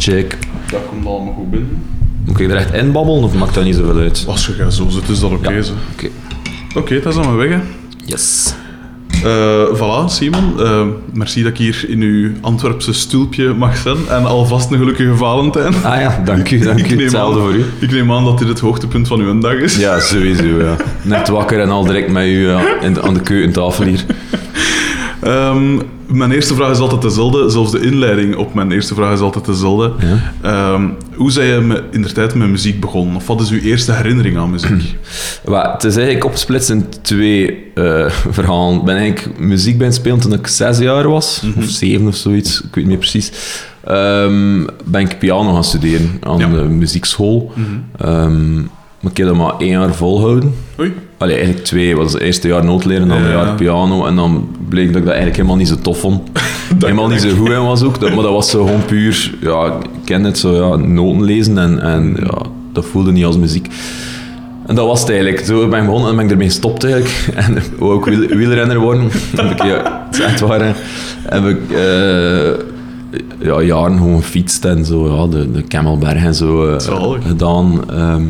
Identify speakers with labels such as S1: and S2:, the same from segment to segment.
S1: Check.
S2: Dat komt allemaal goed binnen.
S1: Moet ik er echt in babbelen of maakt dat niet zoveel uit?
S2: Als je gaat zo zit, is dat oké.
S1: Ja.
S2: zo.
S1: Oké.
S2: Oké, dat is dan mijn weg. Hè.
S1: Yes.
S2: Eh, voilà, Simon. Eh, merci dat ik hier in uw Antwerpse stulpje mag zijn. En alvast een gelukkige Valentijn.
S1: Ah ja, dank u, dank
S2: Ik
S1: u.
S2: neem
S1: Hetzelfde
S2: aan-
S1: voor u.
S2: Ik neem aan dat dit het hoogtepunt van uw dag is.
S1: Ja, sowieso, ja. Net wakker en al direct met u ja, in de- aan de keukentafel hier.
S2: Ehm, mijn eerste vraag is altijd dezelfde. Zelfs de inleiding op mijn eerste vraag is altijd dezelfde.
S1: Ja.
S2: Ehm, hoe zijn je in de tijd met muziek begonnen? Of wat is uw eerste herinnering aan muziek?
S1: Maar het is eigenlijk opgesplitst in twee eh, verhalen. Ik ben eigenlijk muziek bij spelen toen ik zes jaar was, of zeven of zoiets, ik weet niet meer precies. Ehm, ben ik piano gaan studeren aan
S2: Ja.
S1: de muziekschool. Ehm, maar ik heb dat maar één jaar volhouden.
S2: Oei.
S1: Allee, eigenlijk twee. Was het eerste jaar nootleren, dan een
S2: Ja.
S1: jaar piano. En dan bleek dat ik dat eigenlijk helemaal niet zo tof vond. helemaal niet zo goed in was ook. Dat, maar dat was zo gewoon puur... Ja, ik ken het zo, ja, noten lezen. En, en ja, dat voelde niet als muziek. En dat was het eigenlijk. Zo ben ik begonnen en ben ik ermee gestopt eigenlijk. En wou ook wiel, wielrenner worden. heb ik, ja, het is echt waar. hè. Heb ik eh, ja, jaren gewoon gefietst en zo. Ja, de, de Camelberg en zo eh, gedaan. Ehm,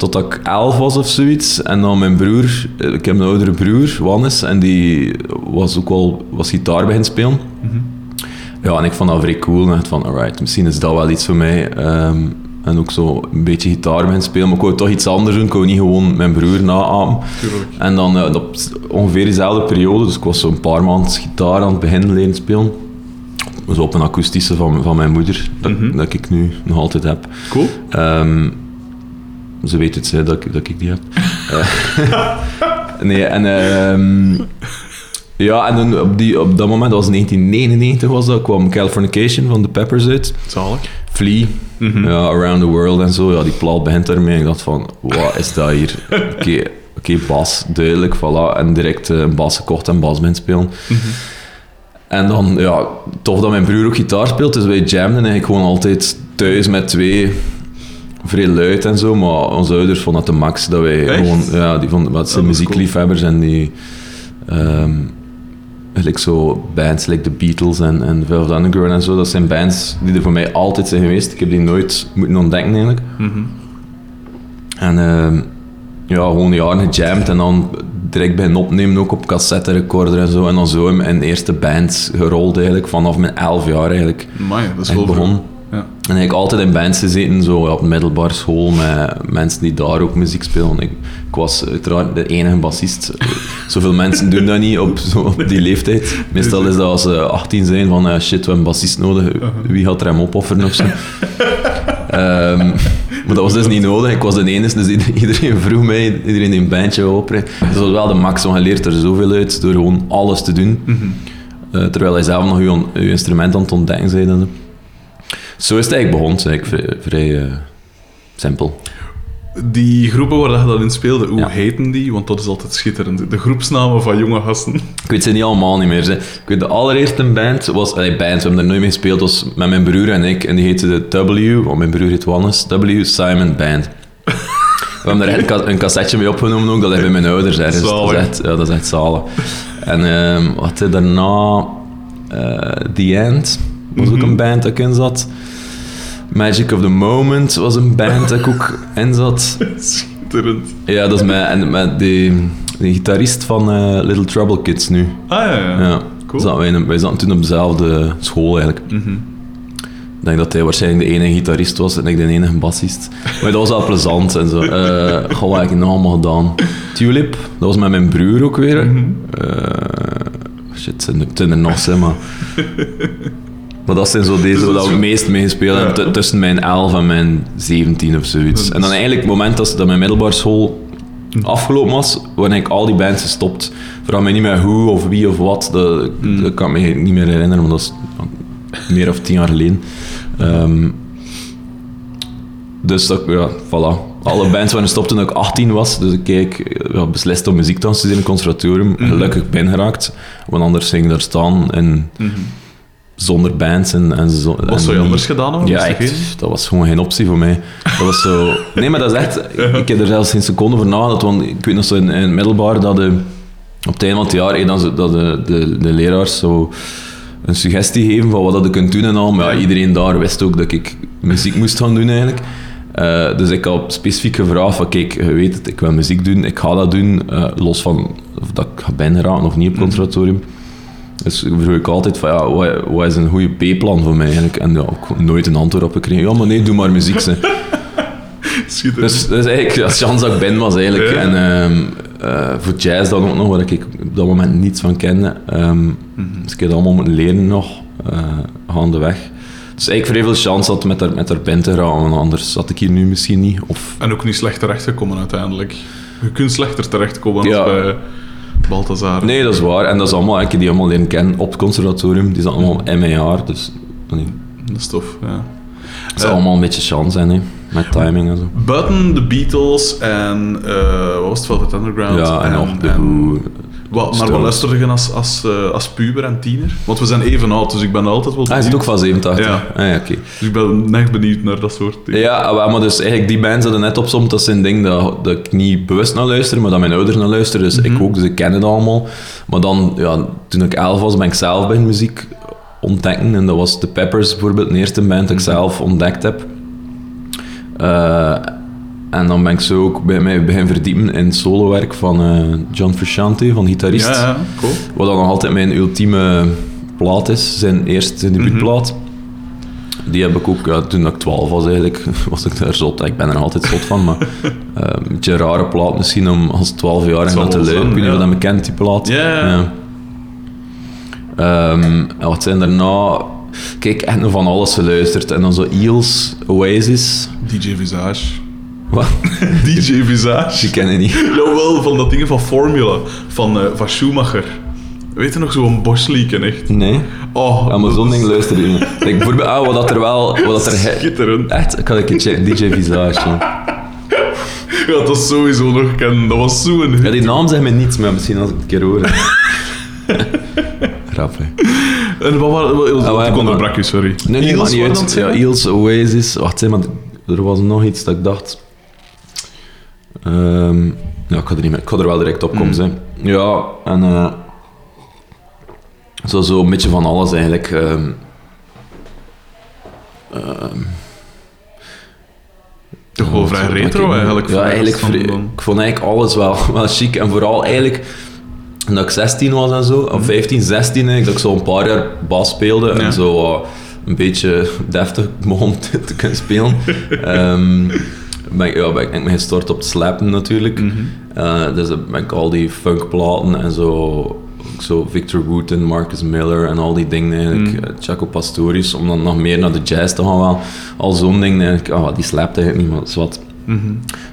S1: totdat ik elf was of zoiets. En dan mijn broer, eh, ik heb een oudere broer, Wannes, en die was ook wel was gitaar beginnen spelen. Ja, en ik vond dat vrij cool. En ik dacht van, alright, misschien is dat wel iets voor mij. Ehm, en ook zo een beetje gitaar beginnen spelen. Maar ik wou toch iets anders doen. Ik wou niet gewoon mijn broer naamen. En dan eh, op ongeveer dezelfde periode, dus ik was zo'n paar maanden gitaar aan het beginnen leren spelen. Zo op een akoestische van, van mijn moeder, dat, dat ik nu nog altijd heb.
S2: Cool.
S1: Ehm, ze weet het, hè, dat, ik- dat ik die heb. Eh, nee, en... ehm, ja, en dan op, die, op dat moment, dat was 1999 was dat, kwam Californication van The Peppers uit.
S2: Zalig.
S1: Flea, ja, Around the World en zo. Ja, die plaat begint ermee. En ik dacht van, wat is dat hier? Oké, oké, bas, duidelijk, voilà. En direct eh, een bas gekocht en bas begint spelen. En dan, ja, tof dat mijn broer ook gitaar speelt. Dus wij jamden eigenlijk gewoon altijd thuis met twee vrij luid en zo. Maar onze ouders vonden het de max dat wij
S2: Echt?
S1: gewoon... Ja, die vonden, wat zijn
S2: dat
S1: muziekliefhebbers en die... ehm like zo bands like The Beatles en, en Velvet Underground en zo, dat zijn bands die er voor mij altijd zijn geweest. Ik heb die nooit moeten ontdekken eigenlijk. En ehm, ja, gewoon jaren gejamd en dan direct beginnen opnemen, ook op cassette recorder en zo. En dan zo in, in eerste bands gerold eigenlijk, vanaf mijn elf jaar eigenlijk.
S2: Amai, dat is wel vroeg. Ja.
S1: En eigenlijk altijd in bands gezeten, zo op middelbare school, met mensen die daar ook muziek spelen. Ik, ik was uiteraard de enige bassist. Zoveel mensen doen dat niet op, zo, op die leeftijd. Meestal is dat als ze 18 zijn, van eh, shit, we hebben een bassist nodig. Wie gaat er hem opofferen of zo? Ehm, maar dat was dus niet nodig. Ik was de enige, dus ieder- iedereen vroeg mij, iedereen die een bandje wou oprijden. Dus dat was wel de max, want je leert er zoveel uit door gewoon alles te doen. Eh, terwijl hij zelf nog je, je instrument aan het ontdekken bent. Zo. Is het eigenlijk begonnen, eigenlijk vrij, vrij eh, simpel.
S2: Die groepen waar dat je dat in speelde, hoe
S1: Ja.
S2: heten die? Want dat is altijd schitterend. De groepsnamen van jonge gasten.
S1: Ik weet ze niet allemaal niet meer. Ze. Ik weet de allereerste band was... Allee, band, we hebben er nooit mee gespeeld, was met mijn broer en ik. En die heette de W, want mijn broer heet Wannes. W Simon Band. We hebben er echt een cassetje mee opgenomen ook, dat bij mijn ouders ergens. Dat is echt, ja, dat is echt zalig. En ehm wat had daarna... eh, The End was ook een band dat ik in zat. Magic of the Moment was een band dat ik ook in zat.
S2: Schitterend.
S1: Ja, dat is en met die, die gitarist van eh, Little Trouble Kids nu.
S2: Ah ja, ja.
S1: Ja,
S2: Cool.
S1: zaten wij, in- wij zaten toen op dezelfde school eigenlijk. Ik denk dat hij waarschijnlijk de enige gitarist was en ik de enige bassist. Maar dat was wel plezant en zo. Eh goh, wat heb ik nog allemaal gedaan? Tulip, dat was met mijn broer ook weer. Eh, shit, het zijn er- het zijn er nog, zeg maar. Maar dat zijn zo deze waar we het meest mee gespeeld hebben, tussen mijn 11 en mijn 17 of zoiets. En dan eigenlijk het moment dat, dat mijn middelbare school afgelopen was, wanneer ik al die bands gestopt. Vraag me niet meer hoe of wie of wat, dat, dat kan ik me niet meer herinneren, maar dat is meer of tien jaar geleden. Ehm, dus dat, ja, voilà. Alle bands waren gestopt toen ik 18 was, dus ik keek, ja, beslist om muziek te studeren in het conservatorium. Gelukkig binnengeraakt, want anders ging ik daar staan en zonder bands en, en zo.
S2: Wat
S1: en
S2: zou je
S1: niet-
S2: anders gedaan hebben?
S1: ja,
S2: Was
S1: echt, dat was gewoon geen optie voor mij. Dat was zo... Nee, maar dat is echt... Ik heb er zelfs geen seconde voor nagedacht, want ik weet nog zo in, in het middelbaar dat de, op het einde van het jaar eh, dan dat de, de, de leraars zo een suggestie geven van wat dat je kunt doen en al. Maar ja, iedereen daar wist ook dat ik muziek moest gaan doen eigenlijk. Eh, dus ik had specifiek gevraagd van kijk, je weet het, ik wil muziek doen, ik ga dat doen, eh, los van of dat ik ga binnenraken of niet op het conservatorium. Dus vroeg ik altijd van ja, wat, wat is een goede B-plan voor mij eigenlijk? En ja, ik heb nooit een antwoord op gekregen. Ja, maar nee, doe maar muziek. Ze. Dus, dus eigenlijk, ja, chance dat ik ben was eigenlijk.
S2: Ja.
S1: En ehm, eh, voor jazz dan ook nog, waar ik op dat moment niets van kende. Ehm, Dus ik heb dat allemaal moeten leren nog, uh, gaandeweg. Dus eigenlijk vrij veel chance had met haar, met haar band te gaan, anders zat ik hier nu misschien niet. Of,
S2: En ook niet slecht terechtgekomen uiteindelijk. Je kunt slechter terechtkomen
S1: Ja.
S2: als bij Balthazar.
S1: nee, dat is waar. En dat is allemaal, ik heb die allemaal leren kennen op het conservatorium. Die zijn allemaal in mijn jaar, dus nee,
S2: Dat is tof, ja.
S1: het is allemaal een beetje chance zijn, hè, met timing en zo.
S2: Buiten de Beatles en eh, wat was het, Velvet Underground?
S1: Ja, en nog de Who,
S2: Wat, maar wat luisterde je als, als, eh, als puber en tiener? Want we zijn even oud, dus ik ben altijd wel
S1: Ah, hij zit ook van 87?
S2: Ja.
S1: Ah, ja.
S2: Dus ik ben echt benieuwd naar dat soort dingen.
S1: Ja, wel, maar dus eigenlijk die bands hadden net opzomd, dat is een ding dat, dat ik niet bewust naar luister, maar dat mijn ouders naar luisteren, dus ik ook, dus ik ken het allemaal. Maar dan, ja, toen ik elf was, ben ik zelf bij muziek ontdekken, en dat was The Peppers bijvoorbeeld, de eerste band dat ik zelf ontdekt heb. Eh, en dan ben ik zo ook bij mij begin verdiepen in het solowerk van eh, John Frusciante, van gitarist.
S2: Ja, ja, cool.
S1: Wat dan nog altijd mijn ultieme plaat is, zijn eerste debuutplaat. Die heb ik ook, ja, toen ik 12 was eigenlijk, was ik daar zot. Ik ben er altijd zot van, maar eh, een beetje een rare plaat misschien om als 12 jaar en te luisteren. Ik weet niet of dat me kent, die plaat.
S2: Ja, ja.
S1: Ehm, en wat zijn daarna? Kijk, echt nog van alles geluisterd. En dan zo Eels, Oasis.
S2: DJ Visage.
S1: Wat?
S2: DJ Visage.
S1: Die ken ik niet.
S2: Jawel, van dat ding van Formula, van, eh, van Schumacher. Weet je nog, zo'n Boschlieken, echt?
S1: Nee.
S2: Oh,
S1: Ja, maar
S2: dat
S1: zo'n
S2: is
S1: ding luister je niet. Bijvoorbeeld, ah, wat dat er wel... Wat dat er he-
S2: Schitterend.
S1: Echt, ik had een keer checken, DJ Visage. ja.
S2: Ja, dat is sowieso nog kennen. Dat was zo'n hit.
S1: Ja, die naam zegt me niets, maar misschien als ik het een keer hoor. Grap, hè.
S2: En wat was... Wat,
S1: Ah,
S2: ik
S1: maar-
S2: onderbrak je, sorry.
S1: Nee, nee,
S2: Eels
S1: maar niet
S2: waren
S1: uit.
S2: dat
S1: Ja,
S2: zeggen?
S1: Eels, Oasis. Wacht, zeg, maar er was nog iets dat ik dacht... Ehm, ja, ik ga er niet mee. Ik ga er wel direct op komen, hè. Ja, en... eh zo, zo een beetje van alles, eigenlijk. ehm. Ehm,
S2: Toch wel vrij retro,
S1: ik-
S2: eigenlijk.
S1: Ja, eigenlijk vrij- ik vond eigenlijk alles wel, wel chic. En vooral eigenlijk, toen ik 16 was en zo, of 15, 16, eigenlijk, dat ik zo een paar jaar bas speelde
S2: Ja.
S1: en zo wat een beetje deftig begon te, te kunnen spelen. Ehm, ben ik, ja, ben ik me gestort op het slappen natuurlijk. Eh, dus dan ben ik al die funkplaten en zo, zo Victor Wooten, Marcus Miller en al die dingen eigenlijk, eh, Chaco Pastorius, om dan nog meer naar de jazz te gaan wel. Al zo'n ding eigenlijk, ah, die slapt eigenlijk niet, maar wat.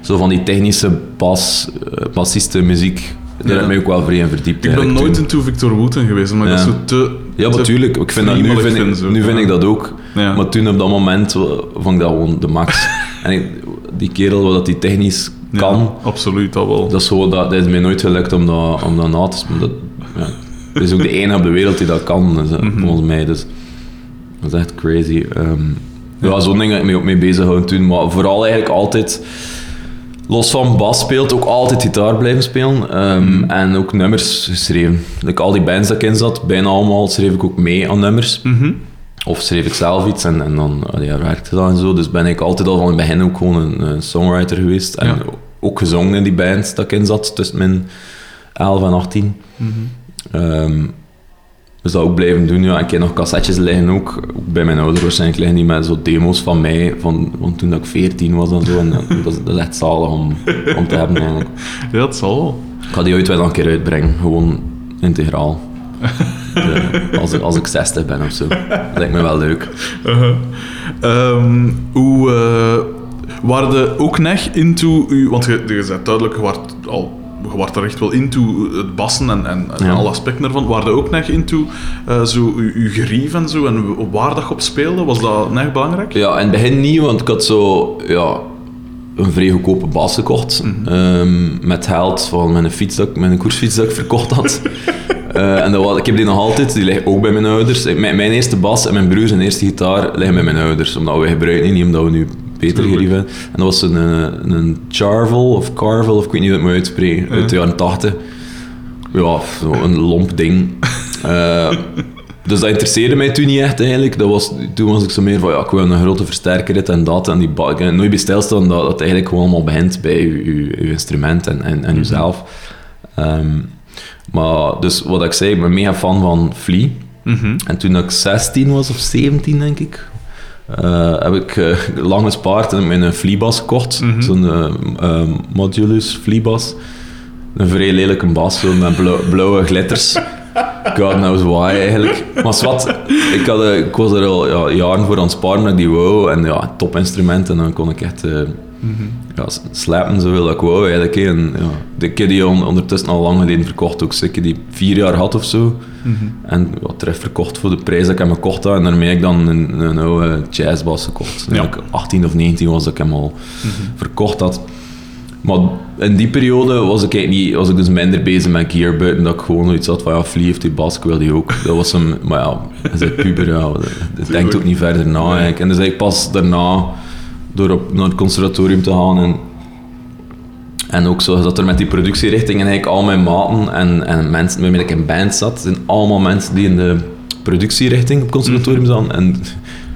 S1: Zo van die technische bas, eh, bassisten muziek, daar heb ik ook wel vrij in verdiept
S2: Ik ben nooit
S1: toen.
S2: into Victor Wooten geweest, maar
S1: Ja.
S2: dat is zo te...
S1: Ja, natuurlijk. Ik vind dat, nu vind, ik,
S2: zo.
S1: nu vind
S2: Ja.
S1: ik dat ook.
S2: Ja.
S1: Maar toen op dat moment vond ik dat gewoon de max. en ik, die kerel, wat dat die technisch
S2: Ja,
S1: kan,
S2: absoluut, dat wel.
S1: dat is, zo, dat, dat is mij nooit gelukt om dat, om dat na te spelen. Dat, ja, dat is ook de enige op de wereld die dat kan, dus, eh,
S2: Mhm.
S1: volgens mij. Dus, dat is echt crazy. Ehm, ja, zo'n ding heb ik me ook mee bezig gehouden toen. Maar vooral eigenlijk altijd, los van bas speelt, ook altijd gitaar blijven spelen. Ehm,
S2: Mhm.
S1: En ook nummers geschreven. Like, al die bands dat ik in zat, bijna allemaal schreef ik ook mee aan nummers.
S2: Mhm.
S1: Of schreef ik zelf iets en, en dan ja, werkte dat en zo. Dus ben ik altijd al van het begin ook gewoon een, een songwriter geweest. En
S2: Ja.
S1: ook gezongen in die bands dat ik in zat, tussen mijn 11 en 18.
S2: Mhm.
S1: Ehm, dus dat ook blijven doen. Ja. Ik heb nog cassettes liggen ook, ook bij mijn ouders waarschijnlijk liggen die met zo demo's van mij, van, van toen dat ik 14 was en zo. En dat, dat, is, echt zalig om, om te hebben eigenlijk.
S2: Ja, dat zal wel.
S1: Ik ga die ooit wel een keer uitbrengen, gewoon integraal. De- als, ik- als ik 60 ben of zo. Dat lijkt me wel leuk.
S2: Uh-huh. Ehm, hoe... eh waren de ook nog into... U, want je, je zei duidelijk, je waart al... Je er echt wel into het bassen en, en, en
S1: Ja.
S2: alle aspecten ervan. Waren de ook nog into eh, zo uw, uw gerief en zo en waar dat je op speelde? Was dat nog belangrijk?
S1: Ja, in het begin niet, want ik had zo ja, een vrij goedkope bas gekocht. Ehm, met geld van mijn, fiets dat, ik- mijn koersfiets dat ik verkocht had. Eh, en dat was, ik heb die nog altijd, die ligt ook bij mijn ouders. Ik- Mijn, mijn eerste bas en mijn broer zijn eerste gitaar liggen bij mijn ouders. Omdat we gebruiken die niet, omdat we nu beter hebben. En dat was een, eh, een Charvel of Carvel, of ik weet niet hoe ik het moet uitspreken, uit de jaren 80. Ja, zo een lomp ding. Eh, Dus dat interesseerde mij toen niet echt eigenlijk. Dat was, toen was ik zo meer van, ja, ik wil een grote versterker, dit en dat. En die nooit bij stilstaan dat het eigenlijk gewoon allemaal begint bij je, je, je instrument en, en, en jezelf. Ehm, maar dus wat ik zei, ik ben mega fan van Flea.
S2: Mhm.
S1: En toen ik 16 was, of 17 denk ik, eh, heb ik eh, lang gespaard en mijn Fleabas gekocht.
S2: Mhm.
S1: Zo'n eh, Modulus Fleabas. Een vrij lelijke bas, zo met blauw- blauwe glitters. God knows why eigenlijk. Maar zwart, ik, had, eh, ik was er al ja, jaren voor aan het sparen ik die wou. En ja, topinstrument. En dan kon ik echt eh ja, slapen zoveel dat ik wou eigenlijk. En, ja, ik heb die on- ondertussen al lang geleden verkocht. Ook zeker die vier jaar had of zo. En wat terug verkocht voor de prijs dat ik hem gekocht had. En daarmee heb ik dan een, een oude jazzbas gekocht.
S2: Ja.
S1: ik 18 of 19 was dat ik hem al verkocht had. Maar in die periode was ik, eigenlijk niet, was ik dus minder bezig met gear buiten dat ik gewoon iets had van ja, Flea heeft die bas, ik wil die ook. Dat was hem, maar ja, hij zei puber, ja, dat denkt ook niet verder na eigenlijk. En dus eigenlijk pas daarna, door op, naar het conservatorium te gaan en, en ook zo zat er met die productierichting en eigenlijk al mijn maten en, en mensen waarmee ik in band zat, zijn allemaal mensen die in de productierichting op het conservatorium zaten en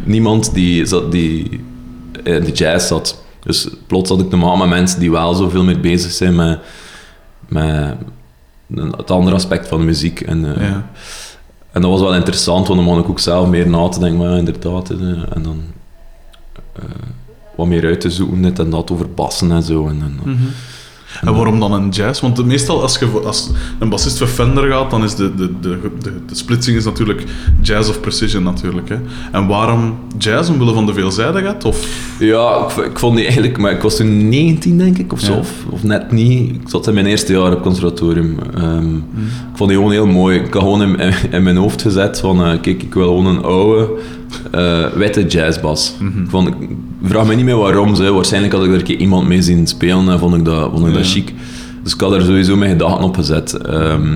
S1: niemand die, zat, die in de jazz zat. Dus plots had ik maken met mensen die wel zoveel meer bezig zijn met, met het andere aspect van muziek. En, eh,
S2: Ja.
S1: en dat was wel interessant, want dan mocht ik ook zelf meer na te denken, maar ja, inderdaad. eh, en dan eh, wat meer uit te zoeken, dit en dat over bassen en zo. En, en,
S2: Mhm. En waarom dan een jazz? Want meestal als, je, als een bassist voor Fender gaat, dan is de, de, de, de, de splitsing is natuurlijk jazz of precision natuurlijk. Hè. En waarom jazz? Omwille van de veelzijdigheid? Of...
S1: Ja, ik, ik vond die eigenlijk, maar ik was toen 19 denk ik, of zo,
S2: Ja.
S1: of, of net niet. Ik zat in mijn eerste jaar op conservatorium. Ehm, Ik vond die gewoon heel mooi. Ik had gewoon in, in, in mijn hoofd gezet van, eh, kijk, ik wil gewoon een oude, eh, witte jazzbas. ik, vond, ik vraag me niet meer waarom, ze. waarschijnlijk had ik er een keer iemand mee zien spelen en vond ik dat, vond ik dat chic. Dus ik had er sowieso mijn gedachten op gezet. ehm,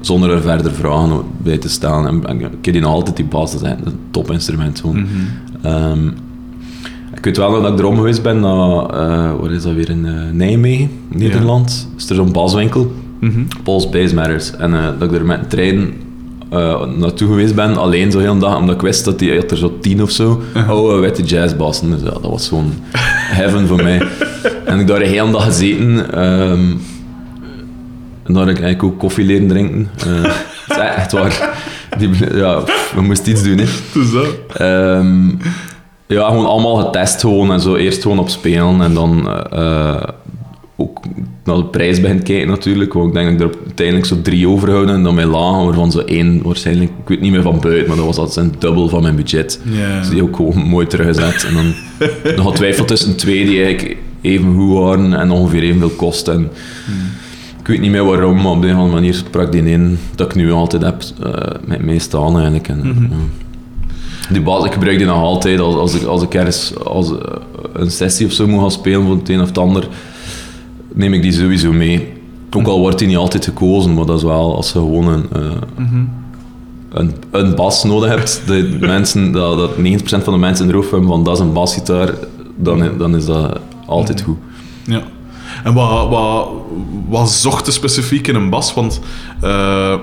S1: zonder er verder vragen bij te stellen. En, ik heb die nog altijd die bas, dat is een topinstrument. Gewoon. Ehm, ik weet wel dat ik erom geweest ben naar, eh wat is dat weer, in eh, Nijmegen, Nederland. Is er zo'n baswinkel,
S2: Mhm.
S1: Paul's Bass Matters. En dat ik er met een trein eh, naartoe geweest ben, alleen zo heel een dag, omdat ik wist dat die had er zo tien of zo oude witte jazzbassen. Dus ja, dat was gewoon heaven voor mij. En ik daar de hele dag gezeten. ehm, en daar heb ik eigenlijk ook koffie leren drinken. Eh, het is echt waar. Die, ja, we moesten iets doen, hè.
S2: Dus dat.
S1: Ja, gewoon allemaal getest gewoon en zo. Eerst gewoon op spelen en dan eh, naar de prijs begint kijken natuurlijk. Want ik denk dat ik er uiteindelijk zo drie overhouden en dan mijn lagen waarvan zo één waarschijnlijk, ik weet niet meer van buiten, maar dat was altijd een dubbel van mijn budget.
S2: Ja.
S1: Dus die ook gewoon mooi teruggezet. En dan nog een twijfel tussen twee die eigenlijk even goed waren en ongeveer evenveel kosten. En Ik weet niet meer waarom, maar op de een of andere manier sprak die in dat ik nu altijd heb eh, met mij staan eigenlijk. En, ja. Die bas, ik gebruik die nog altijd als, als, ik, als ik ergens als, eh, een sessie of zo moet gaan spelen voor het een of het ander, neem ik die sowieso mee. Ook al wordt die niet altijd gekozen, maar dat is wel als je gewoon een, eh, een, een bas nodig hebt, de mensen, dat, dat 90% van de mensen in de hoofd hebben van dat is een basgitaar, dan, dan is dat altijd goed.
S2: Ja. En wat, wat, wat zocht je specifiek in een bas? Want uh,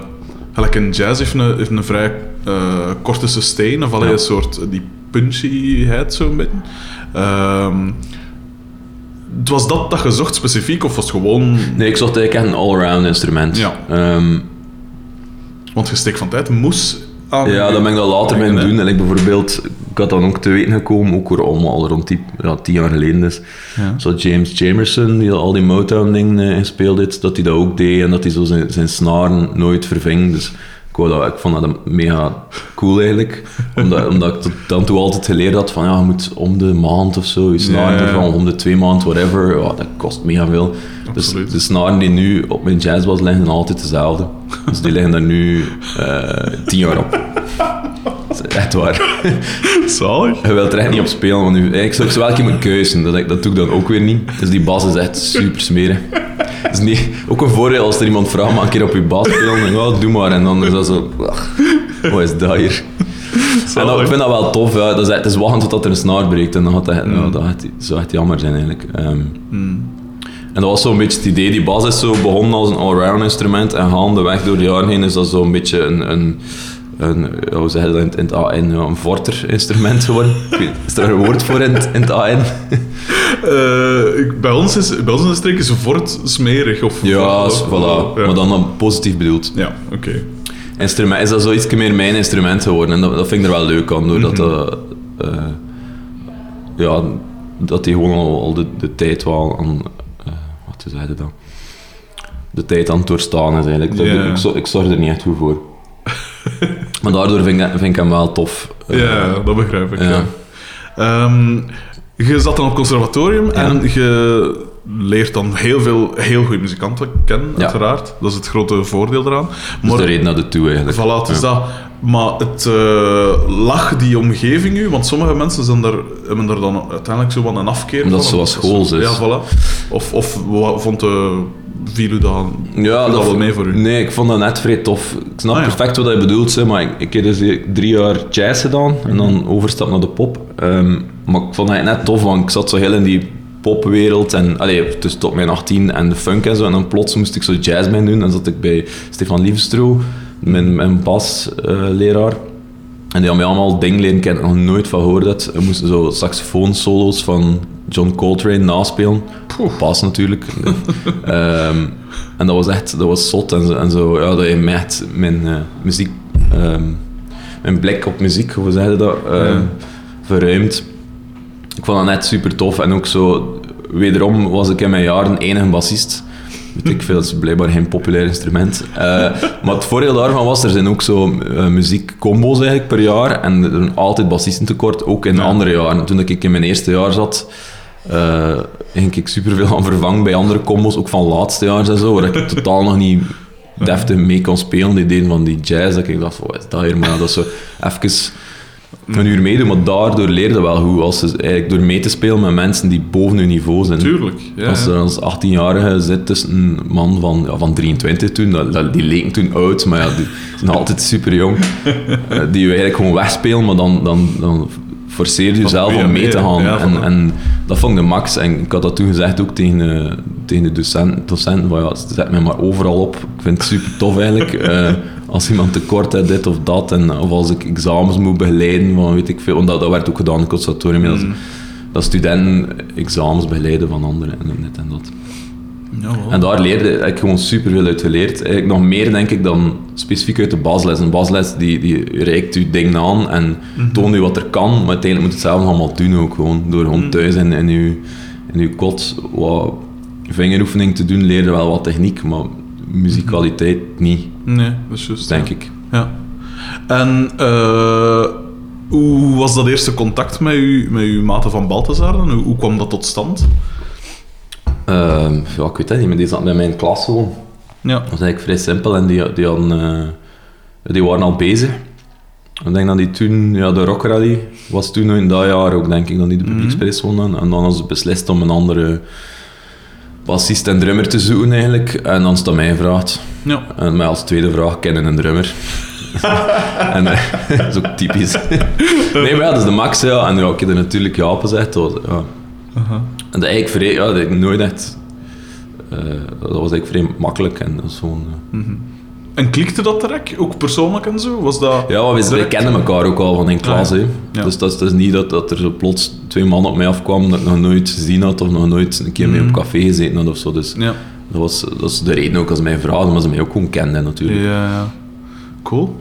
S2: gelijk een jazz heeft een, heeft een vrij uh, korte sustain, of alleen
S1: Ja.
S2: een soort die punchyheid zo'n beetje. Ehm, was dat dat je zocht specifiek, of was het gewoon...
S1: Nee, ik zocht eigenlijk echt een all-around instrument.
S2: Ja.
S1: Ehm,
S2: Want je van tijd moes aan...
S1: ja, dan ben ik dat later mee doen. En ik bijvoorbeeld, ik had dan ook te weten gekomen, ook weer allemaal rond die, ja, tien jaar geleden dus.
S2: Ja.
S1: Zo James Jamerson, die al die Motown-dingen eh, gespeeld heeft, dat hij dat ook deed en dat hij zo zijn, zijn snaren nooit verving. Dus ik, dat, ik vond dat mega cool eigenlijk. omdat, omdat ik tot dan toe altijd geleerd had van ja, je moet om de maand of zo je snaren
S2: Ja,
S1: vervangen, om de twee maanden, whatever. Ja, dat kost mega veel. Dus
S2: Absoluut.
S1: de snaren die nu op mijn jazzbas liggen, zijn altijd dezelfde. Dus die liggen daar nu eh, tien jaar op. Echt waar.
S2: Zalig.
S1: Je wilt er echt niet op spelen, want nu, eigenlijk zou ik zo wel moeten keuzen. Dat, dat doe ik dan ook weer niet. Dus die bas is echt super smerig. Het is niet, ook een voordeel als er iemand vraagt, maar een keer op je bas spelen, ja, doe maar. En dan is dat zo, ach, wat is dat hier? En dat, ik vind dat wel tof, ja. dat is, het is wachten totdat er een snaar breekt en dan gaat dat, ja, dat gaat, zou echt jammer zijn eigenlijk. Ehm, En dat was zo'n beetje het idee, die bas is zo begonnen als een allround instrument en gaandeweg door de jaren heen is dat zo'n beetje een, een een, hoe zeg je dat in, het- in het AN, ja, een vorter-instrument geworden. Ik Is er een woord voor in, het- in het AN?
S2: Eh, ik- bij, ons is, bij ons in de streek is een fort smerig. Of,
S1: Ja,
S2: of-
S1: voilà.
S2: Ja,
S1: maar dan, dan positief bedoeld.
S2: ja oké.
S1: Instrument, is dat zo iets meer mijn instrument geworden. En dat, dat vind ik er wel leuk aan, doordat dat... eh, ja, dat die gewoon al, al de, de tijd wel aan... eh, wat zeg je dan? De tijd aan het doorstaan is eigenlijk. Dat-
S2: Ja.
S1: ik, zo- ik zorg er niet echt goed voor. maar daardoor vind ik, vind ik hem wel tof. Eh,
S2: Ja, dat begrijp ik.
S1: ja.
S2: Ja. Ehm, je zat dan op conservatorium en je leert dan heel veel heel goede muzikanten kennen,
S1: Ja.
S2: uiteraard. Dat is het grote voordeel eraan.
S1: Dat is de reden naar de toe eigenlijk.
S2: Voilà, het is dat. Maar het eh, lag die omgeving u, want sommige mensen zijn er, hebben er dan uiteindelijk zo wat een afkeer
S1: Omdat
S2: van.
S1: het zo schools is.
S2: Ja, voilà. Of, of wat vond de, viel u dat,
S1: Ja,
S2: viel dat wel mee voor u?
S1: Nee, ik vond dat net vrij tof. Ik snap
S2: Ah, ja.
S1: perfect wat je bedoelt, hè, maar ik, ik heb dus drie jaar jazz gedaan en dan overstap naar de pop. Ehm, maar ik vond dat net tof, want ik zat zo heel in die popwereld en allee, dus tot mijn 18 en de funk en zo. En dan plots moest ik zo jazz mee doen. En zat ik bij Stefan Liefstro, mijn, mijn basleraar. En die had mij allemaal dingen leren kennen, nog nooit van gehoord. We moesten zo saxofoonsolo's van John Coltrane naspelen. Pas natuurlijk. Ehm, en dat was echt, dat was zot en zo. En zo ja, dat je mijn eh, muziek, ehm, mijn blik op muziek, hoe zeg je dat,
S2: Ja.
S1: verruimd. Ik vond dat net super tof. En ook zo, wederom was ik in mijn jaren enige bassist. Weet ik veel, dat is blijkbaar geen populair instrument. Eh, maar het voordeel daarvan was, er zijn ook zo eh, muziekcombo's eigenlijk per jaar. En er zijn altijd bassisten tekort, ook in
S2: Ja.
S1: andere jaren. Toen ik in mijn eerste jaar zat, eh, ging ik superveel aan vervangen bij andere combos, ook van laatste jaar en zo, waar ik totaal nog niet deftig mee kon spelen. Die deden van die jazz, dat ik dacht, van, wat is dat hier? Maar dat is zo even een uur meedoen, maar daardoor leerde wel hoe, als je, eigenlijk door mee te spelen met mensen die boven je niveau zijn.
S2: Tuurlijk. Ja,
S1: Als er als 18-jarige zit tussen een man van, ja, van 23 toen, dat, dat- die leken toen oud, maar ja, die zijn altijd super jong. Eh, die je eigenlijk gewoon wegspelen, maar dan, dan, dan forceer je jezelf om mee te gaan.
S2: ja,
S1: en, en dat vond ik de max. En ik had dat toen gezegd ook tegen, eh, tegen de docent, docenten, van ja, zet mij maar overal op. Ik vind het super tof eigenlijk. Eh, als iemand tekort heeft, dit of dat, en, of als ik examens moet begeleiden, van weet ik veel, want dat, dat werd ook gedaan in het conservatorium. Dat,
S2: Mm.
S1: dat studenten examens begeleiden van anderen en dit en dat. En daar leerde ik gewoon superveel uit geleerd. Eigenlijk nog meer, denk ik, dan specifiek uit de basles. Een basles die, die reikt u dingen aan en toont u wat er kan, maar uiteindelijk moet je het zelf allemaal doen ook gewoon. Door gewoon thuis in, in, uw, in uw kot wat vingeroefening te doen, leer je wel wat techniek, maar muzikaliteit niet,
S2: Nee, dat is juist.
S1: denk
S2: ja.
S1: ik.
S2: Ja. En eh, hoe was dat eerste contact met, u, met uw maten van Balthazar dan? Hoe, hoe kwam dat tot stand?
S1: Ehm, ja, ik weet het niet, maar die zat bij mij in klas gewoon.
S2: Ja.
S1: Dat was eigenlijk vrij simpel en die, die, hadden, eh, die waren al bezig. Ik denk dat die toen, ja, de Rock Rally was toen in dat jaar ook, denk ik, dat die de publieksprijs wonnen. En dan hadden ze beslist om een andere bassist en drummer te zoeken eigenlijk. En dan is dat mij gevraagd.
S2: Ja.
S1: En mij als tweede vraag, kennen een drummer. en eh, dat is ook typisch. nee, maar ja, dat is de max, ja. En ja, ik heb er natuurlijk ja op gezegd. Was, ja. En dat eigenlijk vrij, ja, dat ik nooit echt... eh, dat was eigenlijk vrij makkelijk en dat is gewoon... eh,
S2: En klikte dat direct? Ook persoonlijk en zo? Was dat
S1: Ja, we,
S2: direct?
S1: kennen elkaar ook al van in klas.
S2: Ah, ja.
S1: hè.
S2: Ja.
S1: Dus dat is, dat is niet dat, dat er zo plots twee mannen op mij afkwamen dat ik nog nooit gezien had of nog nooit een keer mee op café gezeten had of zo. Dus
S2: Ja.
S1: dat, was, dat is de reden ook als ze mij vragen, maar ze mij ook gewoon kenden natuurlijk.
S2: Ja, ja. Cool.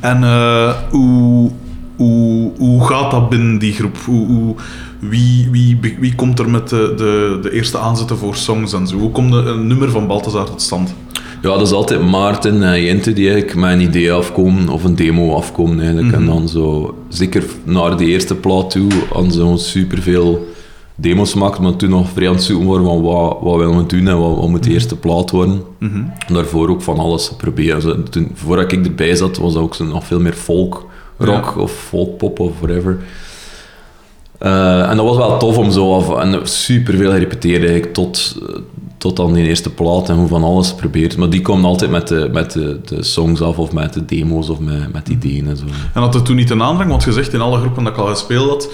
S2: En eh, hoe, hoe, hoe gaat dat binnen die groep? Hoe, hoe, wie, wie, wie komt er met de, de, de eerste aanzetten voor songs en zo? Hoe komt de- een nummer van Balthazar tot stand?
S1: Ja, dat is altijd Maarten en Jente die eigenlijk met een idee afkomen of een demo afkomen eigenlijk. En dan zo, zeker naar de eerste plaat toe, ze gewoon superveel demos gemaakt, maar toen nog vrij aan het zoeken waren van wat, wat willen we doen en wat, wat moet de eerste plaat worden. En daarvoor ook van alles proberen. Toen, voordat ik erbij zat, was dat ook zo nog veel meer folk rock of folkpop of whatever. Eh, en dat was wel tof om zo af en super veel gerepeteerd eigenlijk tot, tot aan die eerste plaat en hoe van alles geprobeerd. Maar die kwam altijd met de, met de, de songs af of met de demo's of met, met ideeën en zo.
S2: En had het toen niet een aandrang? Want je zegt in alle groepen dat ik al gespeeld had,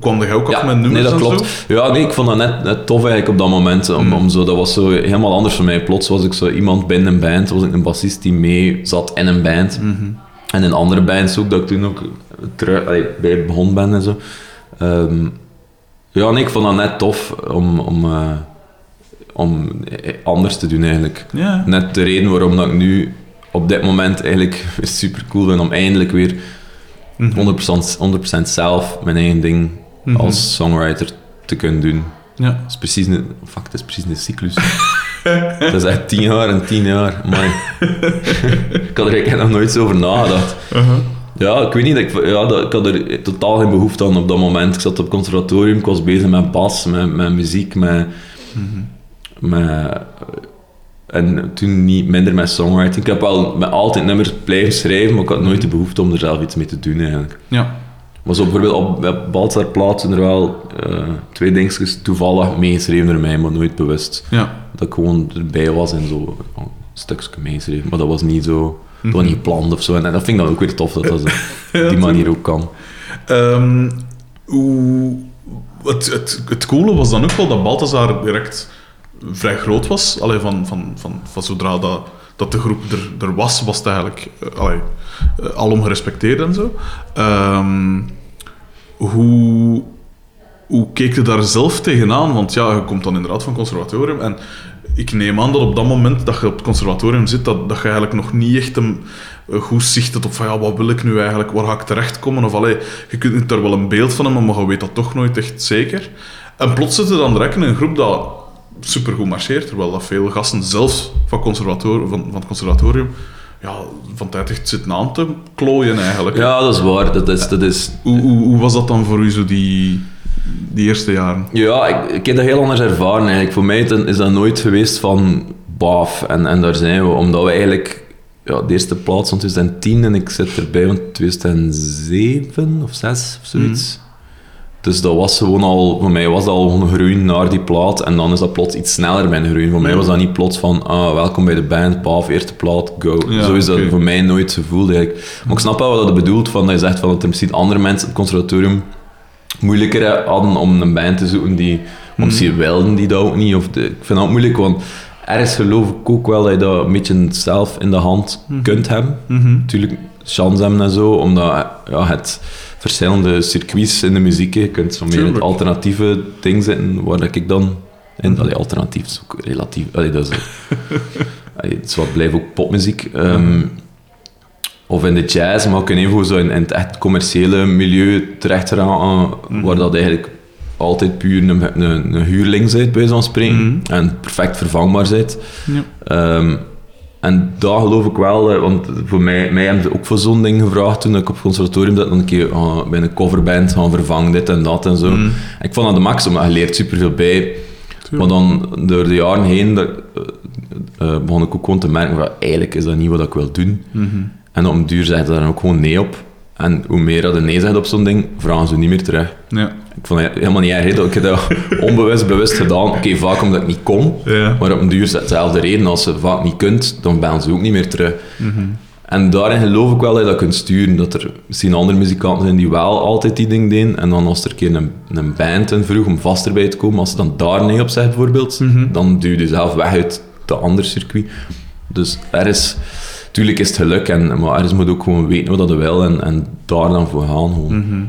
S2: kwam jij ook af met nummers
S1: nee, dat
S2: en
S1: klopt.
S2: zo?
S1: Ja, nee, ik vond dat net, net tof eigenlijk op dat moment. Om, om zo, dat was zo helemaal anders voor mij. Plots was ik zo iemand binnen een band, was ik een bassist die mee zat in een band. En in andere bands ook, dat ik toen ook allee, bij begonnen ben en zo. Ehm, ja, nee, ik vond dat net tof om, om, eh, om anders te doen eigenlijk.
S2: Ja.
S1: Net de reden waarom dat ik nu op dit moment eigenlijk super cool vind om eindelijk weer 100%, 100% zelf mijn eigen ding als songwriter te kunnen doen.
S2: Ja.
S1: Dat is precies een, fuck, dat is precies een cyclus. dat is echt tien jaar en tien jaar. Maar ik had er eigenlijk nog nooit zo over nagedacht. Ja, ik weet niet, ik, ja, dat, ik had er totaal geen behoefte aan op dat moment. Ik zat op het conservatorium, ik was bezig met bas, met, met muziek, met, met... En toen niet minder met songwriting. Ik heb wel met altijd nummers blijven schrijven, maar ik had nooit de behoefte om er zelf iets mee te doen eigenlijk.
S2: Ja.
S1: Maar zo bijvoorbeeld op, op Baltzar plaatsen er wel eh, twee dingetjes toevallig meegeschreven door mij, maar nooit bewust.
S2: Ja.
S1: Dat ik gewoon erbij was en zo een stukje meeschreven. Maar dat was niet zo, dat was niet gepland of zo. En, dat vind ik dan ook weer tof dat dat op die manier ook kan.
S2: Ehm, hoe, het, het, het coole was dan ook wel dat Balthazar direct vrij groot was. Allee, van, van, van, van zodra dat, dat de groep er, er was, was het eigenlijk uh, allee, uh, alom gerespecteerd en zo. Um, hoe, hoe keek je daar zelf tegenaan? Want ja, je komt dan inderdaad van conservatorium en ik neem aan dat op dat moment dat je op het conservatorium zit, dat, dat je eigenlijk nog niet echt een, goed zicht hebt op van ja, wat wil ik nu eigenlijk, waar ga ik terechtkomen? Of allee, je kunt daar wel een beeld van hebben, maar je weet dat toch nooit echt zeker. En plots zit er dan direct in een groep dat supergoed marcheert, terwijl dat veel gasten zelfs van, conservatorium, van, van het conservatorium ja, van tijd echt zitten aan te klooien eigenlijk.
S1: Ja, dat is waar. Dat is, dat is...
S2: Hoe, hoe, hoe was dat dan voor u, zo die, die eerste jaren?
S1: Ja, ik, ik heb dat heel anders ervaren eigenlijk. Voor mij is dat nooit geweest van baf en, en daar zijn we. Omdat we eigenlijk... Ja, de eerste plaats van 2010 en ik zit erbij van 2007 of 6 of zoiets. Mm. Dus dat was gewoon al... Voor mij was dat al gewoon groeien naar die plaat en dan is dat plots iets sneller mijn groeien. Voor mij was dat niet plots van ah, welkom bij de band, baf, eerste plaat, go.
S2: Ja,
S1: Zo is dat voor mij nooit gevoeld eigenlijk. Maar ik snap wel wat dat bedoelt, van, dat je zegt van dat er misschien andere mensen op het conservatorium moeilijker hadden om een band te zoeken die... Want misschien wilden die dat ook niet. Of de, ik vind dat moeilijk, want ergens geloof ik ook wel dat je dat een beetje zelf in de hand kunt hebben. Natuurlijk, chance hebben en zo, omdat ja, het verschillende circuits in de muziek, je kunt zo meer in het alternatieve ding zitten, waar ik dan in... Allee, alternatief is ook relatief... Allee, dat is, allee, het is wat blijft ook popmuziek. Ehm, of in de jazz, maar kan even zo in, in het echt commerciële milieu terecht geraken, waar dat eigenlijk altijd puur een, een, een huurling bent, bij wijze van spreken, en perfect vervangbaar bent.
S2: Ja.
S1: Ehm, en daar geloof ik wel, eh, want voor mij, mij hebben ze ook voor zo'n ding gevraagd toen ik op het conservatorium zat, dan een keer ah, bij een coverband gaan vervangen, dit en dat en zo. En ik vond dat de max, maar je leert superveel bij. Maar dan door de jaren heen dat, eh, eh, begon ik ook gewoon te merken van eigenlijk is dat niet wat ik wil doen. En op een duur zei ze daar ook gewoon nee op. En hoe meer dat je nee zegt op zo'n ding, vragen ze niet meer terug.
S2: Ja.
S1: Ik vond het helemaal niet erg, ik heb dat onbewust, bewust gedaan. Oké, vaak omdat ik niet kon,
S2: Ja.
S1: maar op een duur is het dezelfde reden. Als je vaak niet kunt, dan bellen ze ook niet meer terug. En daarin geloof ik wel dat je dat kunt sturen. Dat er misschien andere muzikanten zijn die wel altijd die ding deden. En dan als er een keer een, een band in vroeg om vast erbij te komen, als ze dan daar nee op zegt bijvoorbeeld, dan duw je zelf weg uit dat andere circuit. Dus er is... Tuurlijk is het geluk, en, maar ergens moet ook gewoon weten wat je wil en, en daar dan voor gaan. Gewoon.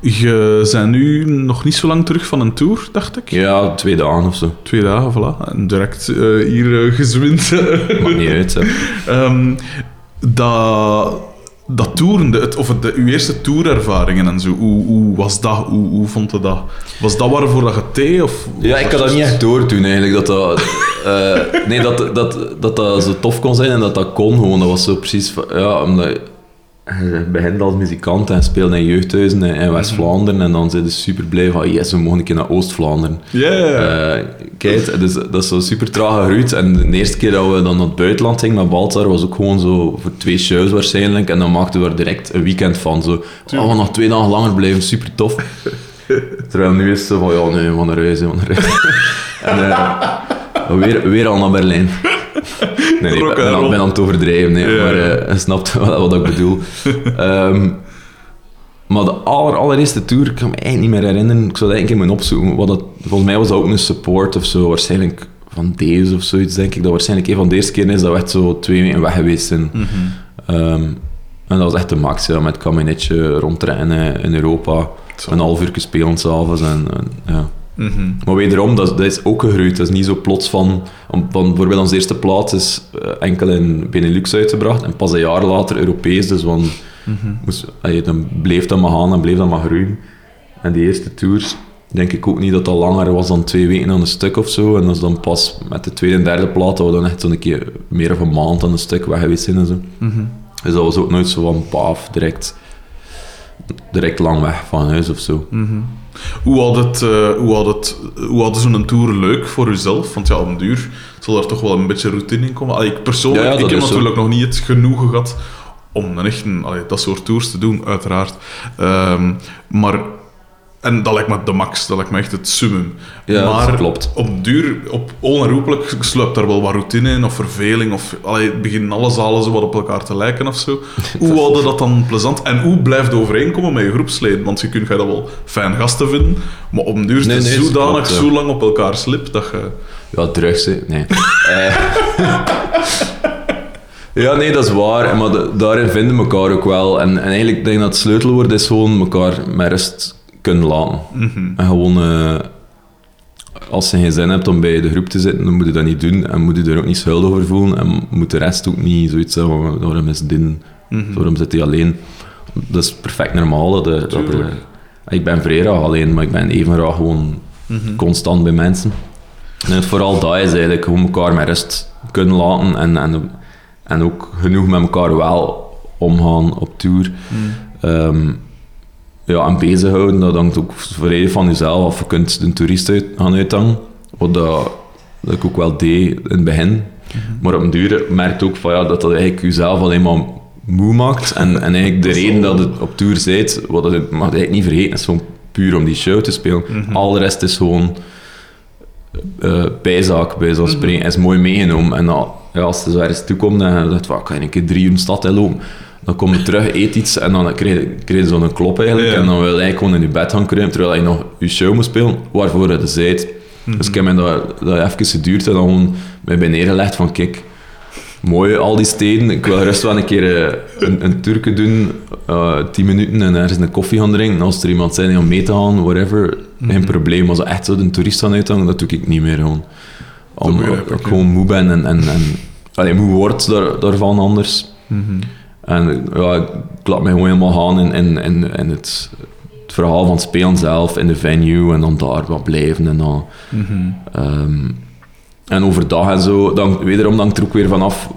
S2: Je bent nu nog niet zo lang terug van een tour, dacht ik.
S1: Ja, twee dagen of zo.
S2: Twee dagen, voilà. En direct eh, hier uh, gezwind.
S1: Maakt niet uit. Hè.
S2: Ehm, dat, dat toeren, de, het, of het, de, uw eerste tourervaringen en zo, hoe, hoe was dat? Hoe, hoe vond je dat? Was dat waarvoor dat je thee? Of
S1: Ja, ik kan dat niet echt doordoen eigenlijk. Dat dat, eh, nee, dat, dat, dat dat zo tof kon zijn en dat dat kon gewoon. Dat was zo precies van, ja, omdat je begint als muzikant en speelt in jeugdhuizen in, West-Vlaanderen en dan zijn ze super blij van, yes, we mogen een keer naar Oost-Vlaanderen.
S2: Ja.
S1: Eh, kijk, dus, dat is zo super traag gegroeid. En de eerste keer dat we dan naar het buitenland gingen met Baltzar was ook gewoon zo voor twee shows waarschijnlijk. En dan maakten we er direct een weekend van. Zo, oh, we nog twee dagen langer blijven, super tof. Terwijl nu is het zo van, ja, nee, we gaan naar huis, we gaan naar huis. en eh, weer, weer al naar Berlijn. Nee, nee, ik ben,
S2: and
S1: aan-
S2: roll.
S1: ben aan het overdrijven, nee,
S2: Ja,
S1: maar
S2: ja.
S1: eh, je snapt wat, wat ik bedoel. Ehm, maar de aller, allereerste tour, ik kan me eigenlijk niet meer herinneren. Ik zou dat één keer moeten opzoeken. Wat dat, volgens mij was dat ook een support of zo. Waarschijnlijk van deze of zoiets, denk ik. Dat waarschijnlijk een van de eerste keren is dat we echt zo twee weken weg geweest zijn.
S2: Mhm.
S1: Ehm, En dat was echt de max, ja, met kabinetje rondrennen in Europa.
S2: Zo.
S1: Een half uur spelen s'avonds. En, en, ja.
S2: Mhm.
S1: Maar wederom, dat, dat is ook gegroeid. Dat is niet zo plots van... van bijvoorbeeld onze eerste plaats is eh, enkel in Benelux uitgebracht en pas een jaar later Europees. Dus van, moest, allee, dan bleef dat maar gaan en bleef dat maar groeien. En die eerste tours denk ik ook niet dat dat langer was dan twee weken aan een stuk of zo. En dat is dan pas met de tweede en derde plaat dat we dan echt zo'n keer meer of een maand aan een stuk weg geweest zijn en zo.
S2: Mhm.
S1: Dus dat was ook nooit zo van paaf, direct, direct lang weg van huis of zo.
S2: Hoe had het, eh, hoe had het, hoe hadden zo'n tour leuk voor uzelf? Want ja, op een duur zal er toch wel een beetje routine in komen. Allee, ik persoonlijk,
S1: Ja, ja, dat
S2: ik heb
S1: zo.
S2: natuurlijk nog niet het genoegen gehad om een allee, dat soort tours te doen, uiteraard. Ehm, maar, en dat lijkt me de max, dat lijkt me echt het summum.
S1: Ja, dat
S2: maar
S1: klopt.
S2: op duur, op, onherroepelijk, sluipt daar wel wat routine in, of verveling, of allee, beginnen alle zalen zo wat op elkaar te lijken of zo. Hoe hadden dat dan plezant? En hoe blijft overeenkomen met je groepsleden? Want je kunt dat wel fijn gasten vinden, maar op duur is
S1: Nee, nee, dat
S2: zodanig
S1: klopt, ja.
S2: zo lang op elkaar slipt dat je...
S1: Ja, drugs, hè. Nee. Eh, ja, nee, dat is waar. Maar da- daarin vinden we elkaar ook wel. En, en eigenlijk denk ik dat het sleutelwoord is gewoon elkaar met rust kunnen laten. En gewoon... eh, als je geen zin hebt om bij de groep te zitten, dan moet je dat niet doen. En moet je er ook niet schuldig over voelen. En moet de rest ook niet zoiets zeggen waarom is dit? Waarom zit hij alleen? Dat is perfect normaal. Dat, dat er,
S2: Tuurlijk.
S1: ik ben vrij graag alleen, maar ik ben even graag gewoon constant bij mensen. En het vooral dat is eigenlijk gewoon elkaar met rust kunnen laten en, en, en ook genoeg met elkaar wel omgaan op tour. Ehm, ja, en bezighouden, dat hangt ook volledig van jezelf af. Je kunt de toerist uit, gaan uithangen, wat dat, dat ik ook wel deed in het begin. Maar op een duur merkt ook van, ja, dat dat eigenlijk jezelf alleen maar moe maakt. En, en eigenlijk de reden dat het op tour zit, wat dat, mag je eigenlijk niet vergeten, is gewoon puur om die show te spelen. Al de rest is gewoon eh bijzaak, bij zo'n spreken, is mooi meegenomen. En dan, ja, als je zo ergens toe komt en je zegt, van, kan een keer drie uur in de stad in lopen? Dan kom je terug, eet iets en dan krijg je, krijg je zo'n klop eigenlijk.
S2: Ja.
S1: En dan wil je eigenlijk gewoon in je bed gaan kruipen, terwijl je nog je show moet spelen, waarvoor je zijt. Dus ik heb me dat, dat even geduurd en dan gewoon mij bij neergelegd van, kijk, mooi al die steden. Ik wil rust wel een keer eh, een, een Turken doen, eh 10 minuten en ergens een koffie gaan drinken. Als er iemand zijn om mee te gaan, whatever, geen probleem. Maar zo echt zo de toerist gaan uithangen, dat doe ik niet meer gewoon. Om,
S2: ik,
S1: gewoon moe ben en, en, en allee, moe word daar, daarvan anders. En ja, ik laat me gewoon helemaal gaan in, in, in, in het, het verhaal van het spelen zelf, in de venue en dan daar wat blijven en dan... Ehm, en overdag en zo, dan, wederom hangt er ook weer vanaf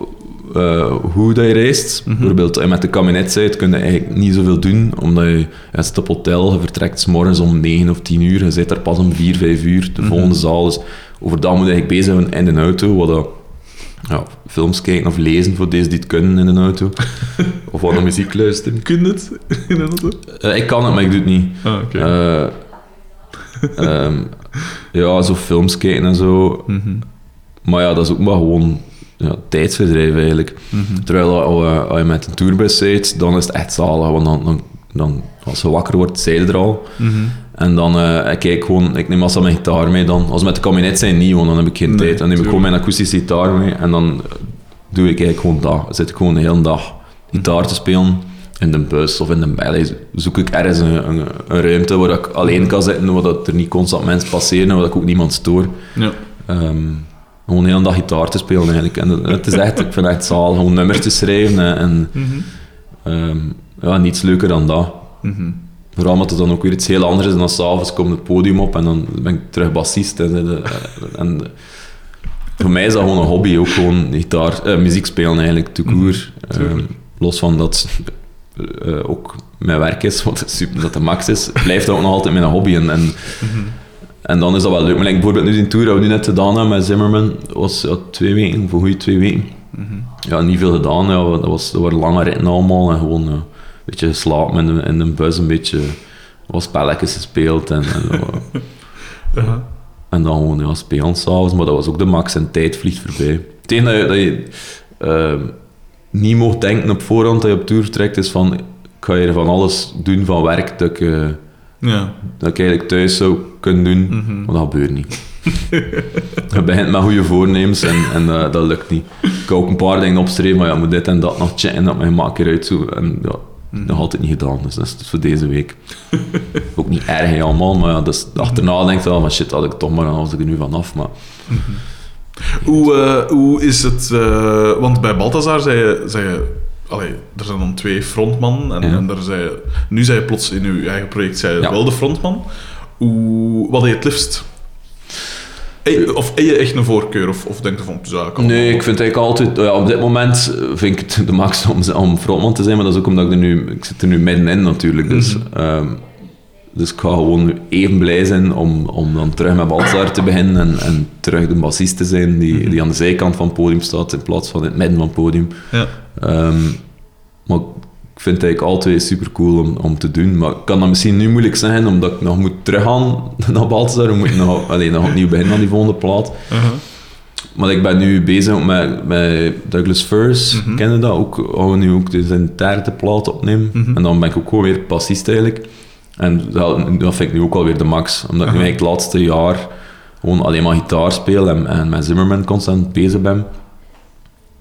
S1: eh hoe dat je reist. Bijvoorbeeld eh, met de kabinetsite kun je eigenlijk niet zoveel doen, omdat je, je zit op hotel, je vertrekt 's morgens om 9 of 10 uur, je zit daar pas om 4, 5 uur, de volgende zaal. Dus overdag moet je eigenlijk bezig zijn in de auto, wat dat, ja, films kijken of lezen voor deze die het kunnen in een auto. of wat naar muziek luisteren.
S2: Kun je het in een auto?
S1: Eh, ik kan het, maar ik doe het niet.
S2: Ah, oké.
S1: Eh, ehm, ja, zo films kijken en zo. Maar ja, dat is ook maar gewoon ja, tijdsverdrijf eigenlijk. Terwijl als je, als je met een tourbus zit, dan is het echt zalig. Want dan, dan, dan als je wakker wordt, zijn je er al. En dan eh, ik kijk gewoon, ik neem altijd mijn gitaar mee dan. Als we met de kabinet zijn, niet, want dan heb ik geen
S2: Nee,
S1: tijd. Dan neem ik gewoon mijn akoestische gitaar mee en dan doe ik eigenlijk gewoon dat. Dan zit ik gewoon de hele dag gitaar te spelen in de bus of in de ballet. Zoek ik ergens een, een, een ruimte waar ik alleen kan zitten, waar dat er niet constant mensen passeren en waar ik ook niemand stoor.
S2: Ja.
S1: Ehm, gewoon de hele dag gitaar te spelen eigenlijk. En het is echt, ik vind het echt zalig, gewoon nummers te schrijven en, en ehm, ja, niets leuker dan dat. Vooral omdat het dan ook weer iets heel anders is en dan s'avonds komt het podium op en dan ben ik terug bassist. En, en, en voor mij is dat gewoon een hobby, ook gewoon gitaar, eh, muziek spelen eigenlijk, tout court.
S2: tuurlijk.
S1: Ehm, los van dat eh, ook mijn werk is, wat super dat de max is, blijft dat ook nog altijd mijn hobby. En, en, en dan is dat wel leuk. Maar like, bijvoorbeeld nu die tour dat we nu net gedaan hebben met Zimmerman, was ja, twee weken, voor goede twee weken. Ja, niet veel gedaan. Ja, dat, was, dat waren lange ritten allemaal en gewoon beetje geslapen in de, in de bus, een beetje wat spelletjes gespeeld en, en, en dan gewoon ja, spelen s'avonds. Maar dat was ook de max en tijd vliegt voorbij. Het enige dat je, dat je ehm, niet mocht denken op voorhand dat je op tour trekt, is van ik ga hier van alles doen van werk dat ik, eh,
S2: Ja.
S1: dat ik eigenlijk thuis zou kunnen doen, maar dat gebeurt niet. je begint met goede voornemens en, en eh, dat lukt niet. Ik kan ook een paar dingen opstreven, maar ja, moet dit en dat nog checken, dat mijn maak eruit zo. En ja, nog altijd niet gedaan, dus dat is voor deze week. ook niet erg helemaal, maar ja, dus achterna denk je wel, maar shit, had ik toch maar, dan was ik er nu vanaf. Maar
S2: Hoe, eh, hoe is het... eh, want bij Balthazar zei je... Zei je allee, er zijn dan twee frontmannen en,
S1: Ja.
S2: en daar zei nu zei je plots in je eigen project zei je
S1: Ja.
S2: wel de frontman. Hoe, wat deed je het liefst? Hey, of heb je echt een voorkeur? Of, of denk je van, ja, kan
S1: Nee, ik vind eigenlijk altijd... Ja, op dit moment eh, vind ik het de max om, om frontman te zijn, maar dat is ook omdat ik er nu... Ik zit er nu middenin natuurlijk, dus... ehm, dus ik ga gewoon even blij zijn om, om dan terug met Balzar te beginnen en, en terug de bassist te zijn die, die aan de zijkant van het podium staat in plaats van in het midden van het podium.
S2: Ja.
S1: Ehm, maar vind het eigenlijk altijd super cool om, om te doen. Maar ik kan dat misschien nu moeilijk zeggen, omdat ik nog moet teruggaan naar Balthazar. We moeten nog, alleen nog opnieuw beginnen aan die volgende plaat.
S2: Uh-huh.
S1: Maar ik ben nu bezig met, met Douglas Furs.
S2: Mhm.
S1: Ken je dat? Ook, gaan we nu ook dus een derde plaat opnemen.
S2: Mhm.
S1: En dan ben ik ook gewoon weer bassist eigenlijk. En dat, dat vind ik nu ook alweer de max. Omdat ik nu
S2: Aha.
S1: eigenlijk het laatste jaar gewoon alleen maar gitaar speel en, en met Zimmerman constant bezig ben.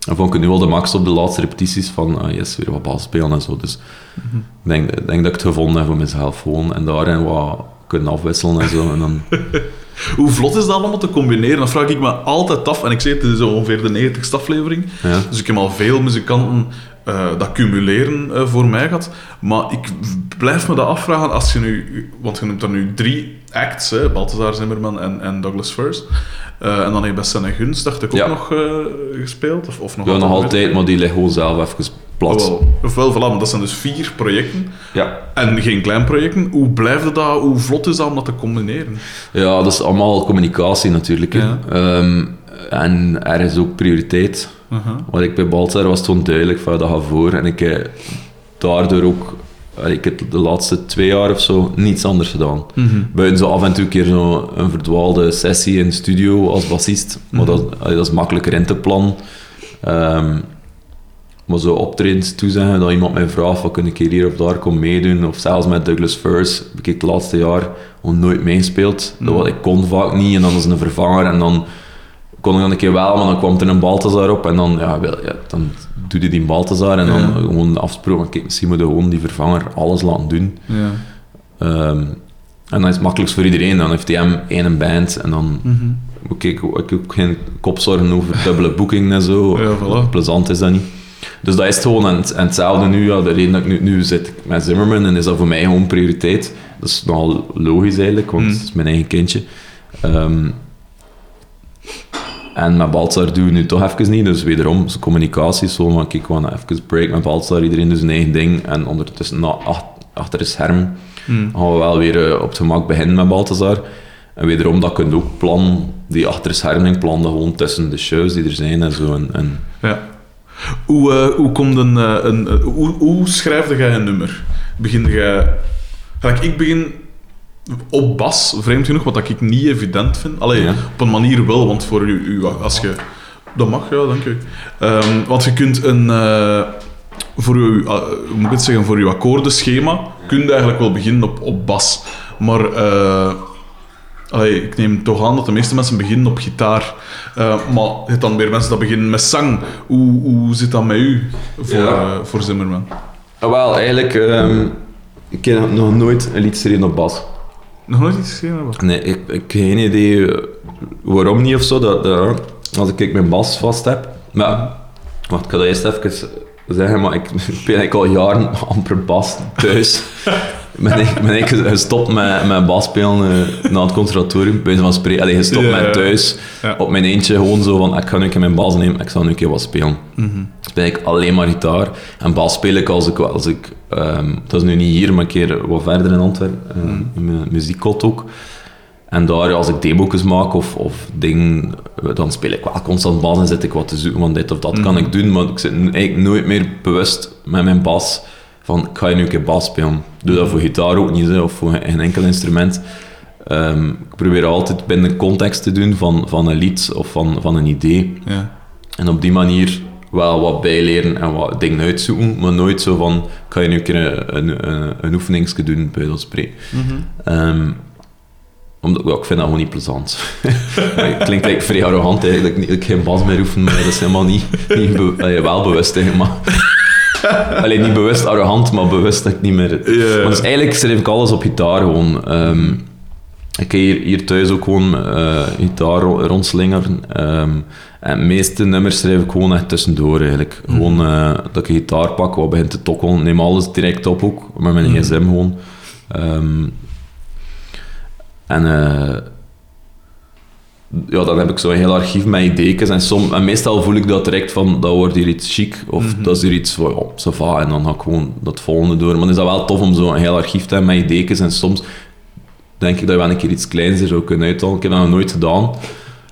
S1: En vond ik nu wel de max op de laatste repetities van ah, yes, weer wat bas spelen en zo. Dus
S2: Mhm.
S1: ik denk, denk dat ik het gevonden heb voor mezelf gewoon. En daarin wat kunnen afwisselen en zo. En dan,
S2: Hoe vlot is dat allemaal te combineren? Dat vraag ik me altijd af. En ik zeg, het is ongeveer de 90ste aflevering.
S1: ja.
S2: Dus ik heb al veel muzikanten eh, dat cumuleren eh, voor mij gehad. Maar ik blijf me dat afvragen als je nu... Want je noemt daar nu drie acts, hè, Balthazar Zimmerman en, en Douglas First. Eh, en dan heb je bij Senne Gunst, dacht ik, ook
S1: Ja.
S2: nog eh, gespeeld? Of, of nog
S1: Ja, nog
S2: altijd?
S1: maar die ligt gewoon zelf even plat.
S2: Oh, wel. Ofwel, voilà, maar dat zijn dus vier projecten.
S1: Ja.
S2: En geen klein projecten. Hoe blijft dat? Hoe vlot is dat om dat te combineren?
S1: Ja, dat is allemaal communicatie natuurlijk.
S2: Ja.
S1: Ehm, en er is ook prioriteit.
S2: Uh-huh.
S1: Wat ik bij Baltzar was toen duidelijk van dat gaat voor. En ik daardoor ook, ik heb de laatste twee jaar of zo niets anders gedaan.
S2: Mhm.
S1: Buiten zo af en toe een keer zo een verdwaalde sessie in de studio als bassist. Maar dat, allee, dat is makkelijker in te plannen. Ehm, maar zo optredens toezeggen dat iemand mij vraagt van kun ik hier of daar komen meedoen. Of zelfs met Douglas Furs heb ik het laatste jaar gewoon nooit meegespeeld. Dat wat ik kon vaak niet en dan is een vervanger en dan kon ik dan een keer wel, maar dan kwam er een Balthazar op en dan, ja, wel, ja, dan doe je die Balthazar en dan
S2: Ja.
S1: gewoon afspraken. Kijk, misschien moet je gewoon die vervanger alles laten doen.
S2: Ja.
S1: Ehm, en dan is het makkelijkst voor iedereen. Dan heeft hij hem één band en dan
S2: Mhm.
S1: moet ik, ik heb ook geen kopzorgen over dubbele boekingen en zo.
S2: Voilà.
S1: Plezant is dat niet. Dus dat is het gewoon. En, en hetzelfde nu, ja, de reden dat ik nu, nu zit met Zimmerman, en is dat voor mij gewoon prioriteit. Dat is nogal logisch eigenlijk, want
S2: Mm.
S1: het is mijn eigen kindje. Ehm, en met Baltzar doen we nu toch even niet, dus wederom, communicatie is zo, van kijk, we gaan even break met Baltzar, iedereen doet zijn eigen ding, en ondertussen, na, ach- achter het scherm,
S2: Mm.
S1: gaan we wel weer eh, op het gemak beginnen met Balthazar. En wederom, dat kun je ook plannen, die achter het scherm plannen gewoon tussen de shows die er zijn en zo. En, en
S2: Ja. Hoe, eh, hoe, komt een, eh, een, hoe, hoe schrijfde jij een nummer? Begin jij... Gelijk, ik begin op bas, vreemd genoeg, wat ik niet evident vind. Allee,
S1: Ja.
S2: op een manier wel, want voor u, u als je... Dat mag, ja, dank u. Ehm, want je kunt een... eh, voor uw, eh, moet ik het zeggen, voor uw akkoordenschema kun je eigenlijk wel beginnen op, op bas. Maar allee, ik neem toch aan dat de meeste mensen beginnen op gitaar. Eh, maar je hebt dan weer mensen dat beginnen met zang. Hoe, hoe zit dat met u voor,
S1: Ja.
S2: voor Zimmerman?
S1: Ah, wel, eigenlijk, ehm, ik heb nog nooit een lied geschreven op bas.
S2: Nog nooit iets geschreven hebben?
S1: Nee, ik, ik heb geen idee eh, waarom niet of zo. Dat, dat, als ik mijn bas vast heb. Maar, wacht, ik ga dat eerst even zeggen, maar ik speel eigenlijk al jaren amper bas thuis. ben ik, ben ik gestopt met, met bas spelen eh, na het conservatorium. Bij van spreken, allee, gestopt met thuis.
S2: Ja.
S1: Op mijn eentje gewoon zo van, ik ga nu een keer mijn bas nemen, ik zal nu een keer wat spelen.
S2: Mhm.
S1: speel ik alleen maar gitaar. En bas speel ik als ik... Als ik dat is nu niet hier, maar een keer wat verder in Antwerpen. eh, in mijn muziekkot ook. En daar, als ik demo's maak of, of dingen, eh, dan speel ik wel constant bas en zit ik wat te zoeken van dit of dat kan ik doen. Maar ik zit eigenlijk nooit meer bewust met mijn bas van, ik ga je nu een keer bas spelen. Doe dat voor gitaar ook niet, hè, of voor geen enkel instrument. Ehm, ik probeer altijd binnen context te doen van, van een lied of van, van een idee.
S2: Ja.
S1: En op die manier wel wat bijleren en wat dingen uitzoeken, maar nooit zo van, kan je nu een keer een, een, een, oefeningsje doen, bij dat spreken.
S2: Mhm.
S1: Ehm, omdat, ja, ik vind dat gewoon niet plezant. Het klinkt eigenlijk vrij arrogant eigenlijk, dat ik, geen bas meer oefen, maar dat is helemaal niet, niet be- wel bewust hè, maar... Alleen niet bewust arrogant, maar bewust dat ik niet meer...
S2: Ja.
S1: Want dus eigenlijk schreef ik alles op gitaar gewoon. Ehm, ik heb hier, hier thuis ook gewoon eh, gitaar ro- rondslingeren. Ehm, en de meeste nummers schrijf ik gewoon echt tussendoor eigenlijk. Gewoon eh, dat ik een gitaar pak, wat begint te tokkelen. Neem alles direct op ook, met mijn gsm gewoon. Ehm, en eh, ja, dan heb ik zo'n heel archief met ideeën. En, som, en meestal voel ik dat direct van, dat wordt hier iets chic. Of dat is hier iets van, ja, ça va. En dan ga ik gewoon dat volgende door. Maar is dat wel tof om zo'n heel archief te hebben met ideeën. En soms denk ik dat je wel een keer iets kleins er zou kunnen uithalen. Ik heb dat nog nooit gedaan.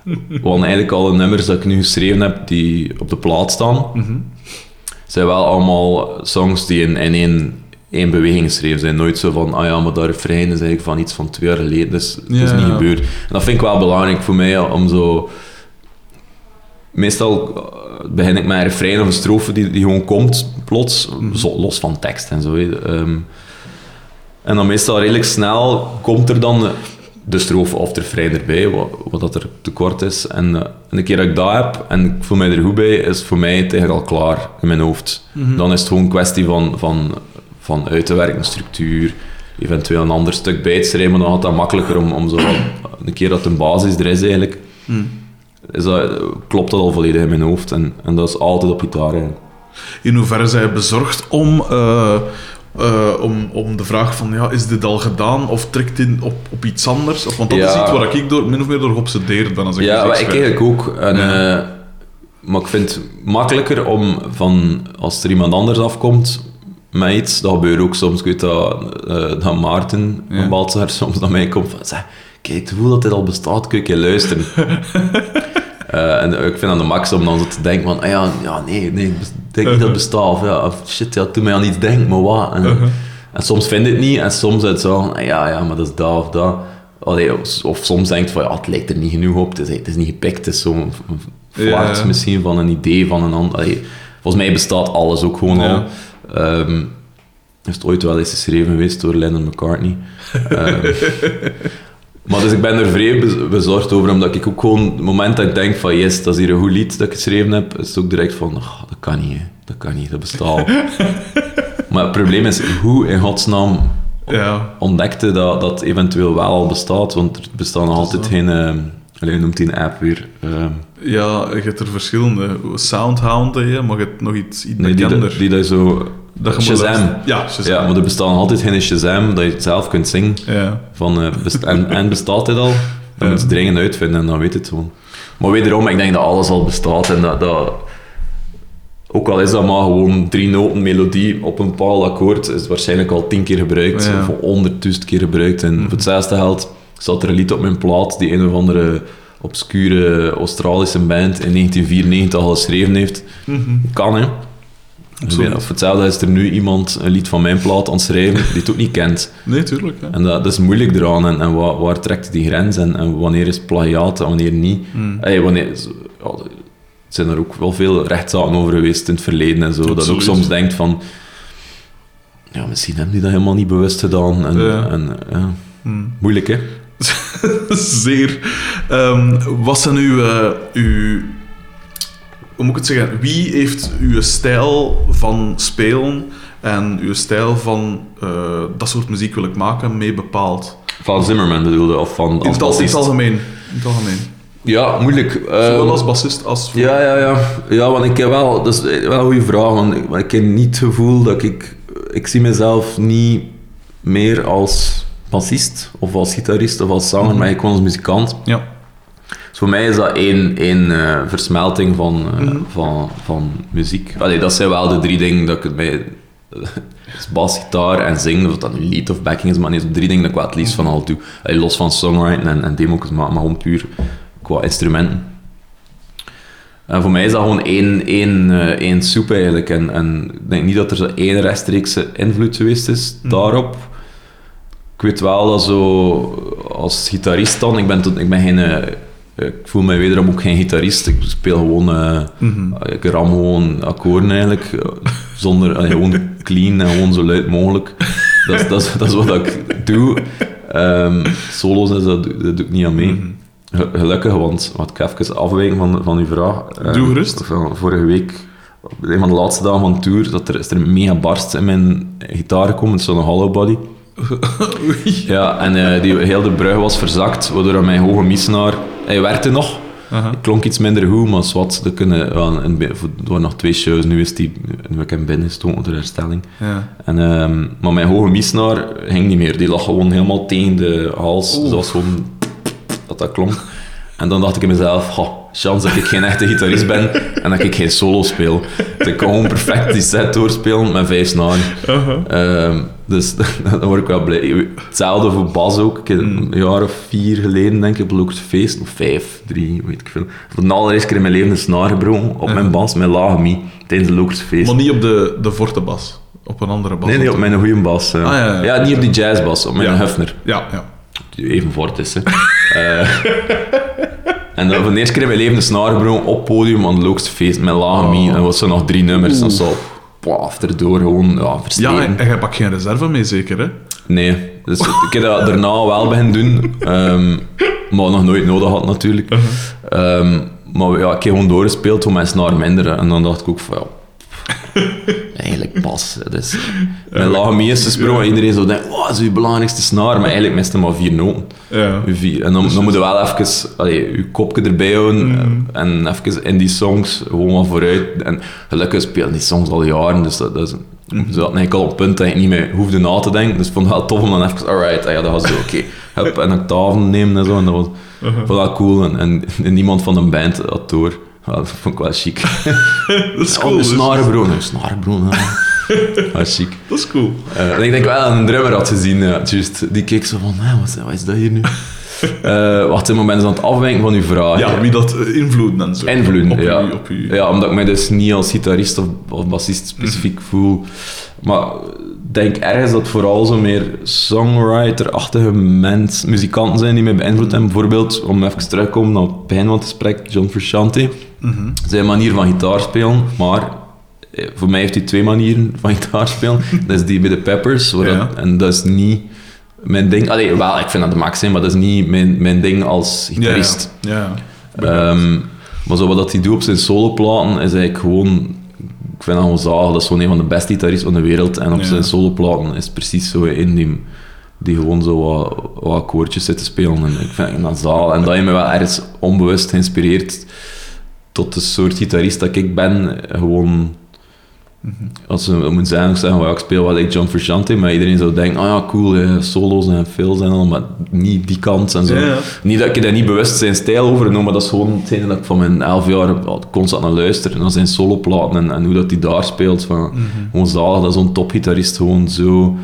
S1: Want eigenlijk alle nummers dat ik nu geschreven heb, die op de plaat staan, zijn wel allemaal songs die in, in één, één beweging geschreven zijn. Nooit zo van, ah ja, maar dat refrein is eigenlijk van iets van twee jaar geleden. Dus dat is
S2: Ja.
S1: niet gebeurd. En dat vind ik wel belangrijk voor mij, om zo... Meestal eh, begin ik met een refrein of een strofe die, die gewoon komt, plots, zo, los van tekst en zo. Ehm, en dan meestal redelijk snel komt er dan de strofe of de refrein erbij, wat, wat dat er tekort is. En, eh, en de keer dat ik dat heb en ik voel mij er goed bij, is voor mij het eigenlijk al klaar in mijn hoofd. Dan is het gewoon een kwestie van, van, van uit te werken, structuur, eventueel een ander stuk bij te schrijven, maar dan gaat dat makkelijker om, om zo een keer dat een basis er is eigenlijk, is dat, klopt dat al volledig in mijn hoofd. En, en dat is altijd op gitaar eigenlijk.
S2: In hoeverre zijn je bezorgd om, eh, eh, om, om de vraag van, ja, is dit al gedaan of trekt in op, op iets anders? Of, want dat is iets waar ik door, min of meer door geobsedeerd ben als ik
S1: Ja,
S2: muziek
S1: maar ik eigenlijk ook. En,
S2: Ja.
S1: eh, maar ik vind het makkelijker om van, als er iemand anders afkomt met iets, dat gebeurt ook soms. Ik weet dat, eh, dat Maarten,
S2: Ja.
S1: soms naar mij komt van, zeg, kijk, voel dat dit al bestaat, kun je luisteren? Eh, en ik vind dat de max om dan zo te denken van, ah ja, ja nee, nee, denk niet dat het bestaat. Of ja, of shit, ja, doe mij aan iets denken, maar wat? En, en soms vind ik het niet, en soms is het zo ah ja, ja, maar dat is dat of dat. Allee, of, of soms denkt van, ja, het lijkt er niet genoeg op, het is, het is niet gepikt, het is zo'n vlaart
S2: Ja.
S1: misschien van een idee van een ander. Volgens mij bestaat alles ook gewoon
S2: Ja.
S1: al. Ehm, is het ooit wel eens geschreven geweest door Lennon McCartney. Ehm, maar dus ik ben er vrij bez- bezorgd over, omdat ik ook gewoon, het moment dat ik denk van yes, dat is hier een goed lied dat ik geschreven heb, is het ook direct van, "Ah, dat kan niet, hè. dat kan niet, dat bestaat. maar het probleem is, hoe in godsnaam
S2: Ja,
S1: ontdekte dat dat eventueel wel al bestaat, want er bestaan nog altijd geen, ehm allee, hoe noemt die een app weer?
S2: Ja, je hebt er verschillende. Soundhound, hè, maar je hebt nog iets, iets
S1: nee, die, die dat zo...
S2: Dat je
S1: Shazam.
S2: Ja, Shazam.
S1: Ja, maar er bestaan altijd geen Shazam dat je het zelf kunt zingen.
S2: Ja.
S1: Van, eh, best- en, en bestaat dit al? Dan
S2: Ja.
S1: moet je het dringend uitvinden en dan weet het gewoon. Maar wederom, ik denk dat alles al bestaat en dat... dat ook al is dat maar gewoon drie noten melodie op een bepaald akkoord, is het waarschijnlijk al tien keer gebruikt,
S2: Ja.
S1: of honderdduizend keer gebruikt. En voor hetzelfde geld zat er een lied op mijn plaat die een of andere obscure Australische band in 1994 al geschreven heeft. Kan, hè?
S2: Absoluut.
S1: Voor hetzelfde is er nu iemand een lied van mijn plaat aan het schrijven die het ook niet kent.
S2: Nee, tuurlijk. Ja.
S1: En dat, dat is moeilijk eraan. En, en waar, waar trekt die grens? En, en wanneer is plagiaat en wanneer niet? Ey, wanneer, ja, er zijn er ook wel veel rechtszaken over geweest in het verleden en zo. Dat ook soms denkt van... Ja, misschien hebben die dat helemaal niet bewust gedaan. En,
S2: Ja.
S1: en, ja, Moeilijk, hè?
S2: Zeer. Ehm, wat zijn uw, eh, uw... Hoe moet ik het zeggen? Wie heeft uw stijl van spelen en uw stijl van eh, dat soort muziek wil ik maken mee bepaald?
S1: Van Zimmerman bedoelde, of van
S2: In
S1: als
S2: het, algemeen. In het algemeen.
S1: Ja, moeilijk.
S2: Zowel
S1: Ehm,
S2: als bassist als...
S1: Ja, ja, ja. Ja, want ik heb wel... Dat is wel een goede vraag, want ik, heb niet het gevoel dat ik... Ik zie mezelf niet meer als bassist, of als gitarist, of als zanger, maar ik gewoon als muzikant.
S2: Ja.
S1: Voor mij is dat één, één eh, versmelting van, eh, van, van muziek. Allee, dat zijn wel de drie dingen dat ik het bij... is bas, gitaar en zingen, of dat nu lied of backing is, maar zo drie dingen dat ik wel het liefst van al doe. Allee, los van songwriting en, en demo's, maar, maar gewoon puur qua instrumenten. En voor mij is dat gewoon één, één, eh, één soep eigenlijk. En, en ik denk niet dat er zo één rechtstreekse invloed geweest is daarop. Ik weet wel dat zo als gitarist dan, ik ben, tot, ik ben geen, ik voel mij wederom ook geen gitarist. Ik speel gewoon, eh, ik ram gewoon akkoorden eigenlijk, eh, zonder, eh, gewoon clean en gewoon zo luid mogelijk. Dat, is- dat, dat is wat ik doe. Ehm, solo's, is dat, dat doe ik niet aan mee. Ge- Gelukkig, want wat ik even afwijken van, van uw vraag.
S2: Doe gerust.
S1: Van vorige week, op een van de laatste dagen van de tour, dat er, is er een mega barst in mijn gitaar gekomen. Het is zo'n hollow body. Ja, en die heel de brug was verzakt, waardoor mijn hoge misnaar... Hij werkte nog. Klonk iets minder goed, maar zwart, dat kunnen... Ja, een, er waren nog twee shows, nu is die... Nu ik hem binnengestoken ter herstelling.
S2: Ja.
S1: En, ehm, maar mijn hoge misnaar ging niet meer. Die lag gewoon helemaal tegen de hals.
S2: Oeh.
S1: Was gewoon... Dat dat klonk. En dan dacht ik in mezelf, ha, chance dat ik geen echte gitarist ben en dat ik geen solo speel. Dus ik kon gewoon perfect die set doorspelen met vijf snaren. Dus daar word ik wel blij. Hetzelfde voor bas ook. Ik heb een jaar of vier geleden, denk ik, Feest, of vijf, drie, weet ik veel. Voor de allereerste keer in mijn leven een snaar gebroken op mijn bas, met lage mi, tijdens de Feest.
S2: Maar niet op de, de forte bas. Op een andere bas.
S1: Nee, nee, op mijn goede bas. ja.
S2: Ah, ja, ja.
S1: niet op die jazzbas, op mijn. Hefner.
S2: Ja, ja.
S1: Die even fort is, hè. Eh, en dan voor de eerste keer in mijn leven een snaar gebroken op podium aan het Feest met lage mi. En was zo nog drie nummers. En zo, paf, erdoor gewoon, ja,
S2: Ja,
S1: versteken.
S2: en, en jij pakt geen reserve mee, zeker, hè?
S1: Nee, dus ik heb dat daarna wel beginnen doen, ehm, maar nog nooit nodig had natuurlijk. Ehm, maar ja, ik heb gewoon doorgespeeld toen mijn snaar minder. En dan dacht ik ook van ja, eigenlijk pas. Dus, mijn lage is gesproken, iedereen zo denkt, oh, dat is uw belangrijkste snaar, maar eigenlijk miste maar vier noten.
S2: Ja.
S1: Vier. En dan, dan moet je wel even allee, je kopje erbij houden en even in die songs gewoon wat vooruit. En gelukkig spelen die songs al jaren, dus dat, dat is, ze hadden eigenlijk al op het punt dat ik niet meer hoefde na te denken. Dus ik vond het wel tof om dan even, alright, ah ja, dat was zo, oké. Hup, en octaven nemen en zo. En dat was, vond ik wel cool. En, en, en niemand van de band had door. Ja, dat vond ik wel chic.
S2: Dat is
S1: Oh,
S2: cool.
S1: een. Dat is chic.
S2: Dat is cool.
S1: Eh, en ik denk wel dat een drummer had gezien, ja, juist. Die keek zo van, "Hè, wat, is, wat is dat hier nu? Eh wacht, een moment aan het afwijken van uw vraag.
S2: Ja, wie dat eh, invloeden en zo.
S1: Invloeden,
S2: op,
S1: ja.
S2: U, op u.
S1: Ja, omdat ik mij dus niet als gitarist of, of bassist specifiek voel. Maar denk ergens dat vooral zo meer songwriter-achtige mens, muzikanten zijn die mij beïnvloed hebben. Bijvoorbeeld, om even terug te komen naar het begin van het gesprek, John Frusciante. Zijn manier van gitaar spelen, maar eh, voor mij heeft hij twee manieren van gitaar spelen. dat is die bij de Peppers, waar
S2: Ja.
S1: dat- en dat is niet mijn ding. Allee, wel, ik vind dat de max zijn, maar dat is niet mijn, mijn ding als gitarist.
S2: Ja. ja.
S1: Ehm, maar zo wat dat hij doet op zijn soloplaten is eigenlijk gewoon... Ik vind dat gewoon zalig. Dat is gewoon een van de beste gitaristen van de wereld. En op
S2: Ja.
S1: zijn soloplaten is precies zo in die, die gewoon zo wat, wat akkoordjes zit te spelen. En ik vind dat zalig. En dat heeft me wel ergens onbewust geïnspireerd tot de soort gitarist dat ik ben. Gewoon... Als we moeten zeggen, ik zeg, well, ik speel wat ik John Frusciante, maar iedereen zou denken, oh ja, cool, hè, solo's en fills en al, maar niet die kant en zo.
S2: Ja, ja.
S1: Niet dat ik daar niet bewust zijn stijl over noem, maar dat is gewoon hetgene dat ik van mijn elf jaar constant naar luister. En dan zijn soloplaten en, en hoe dat hij daar speelt. Van, Gewoon zalig, dat zo'n topgitarist gewoon zo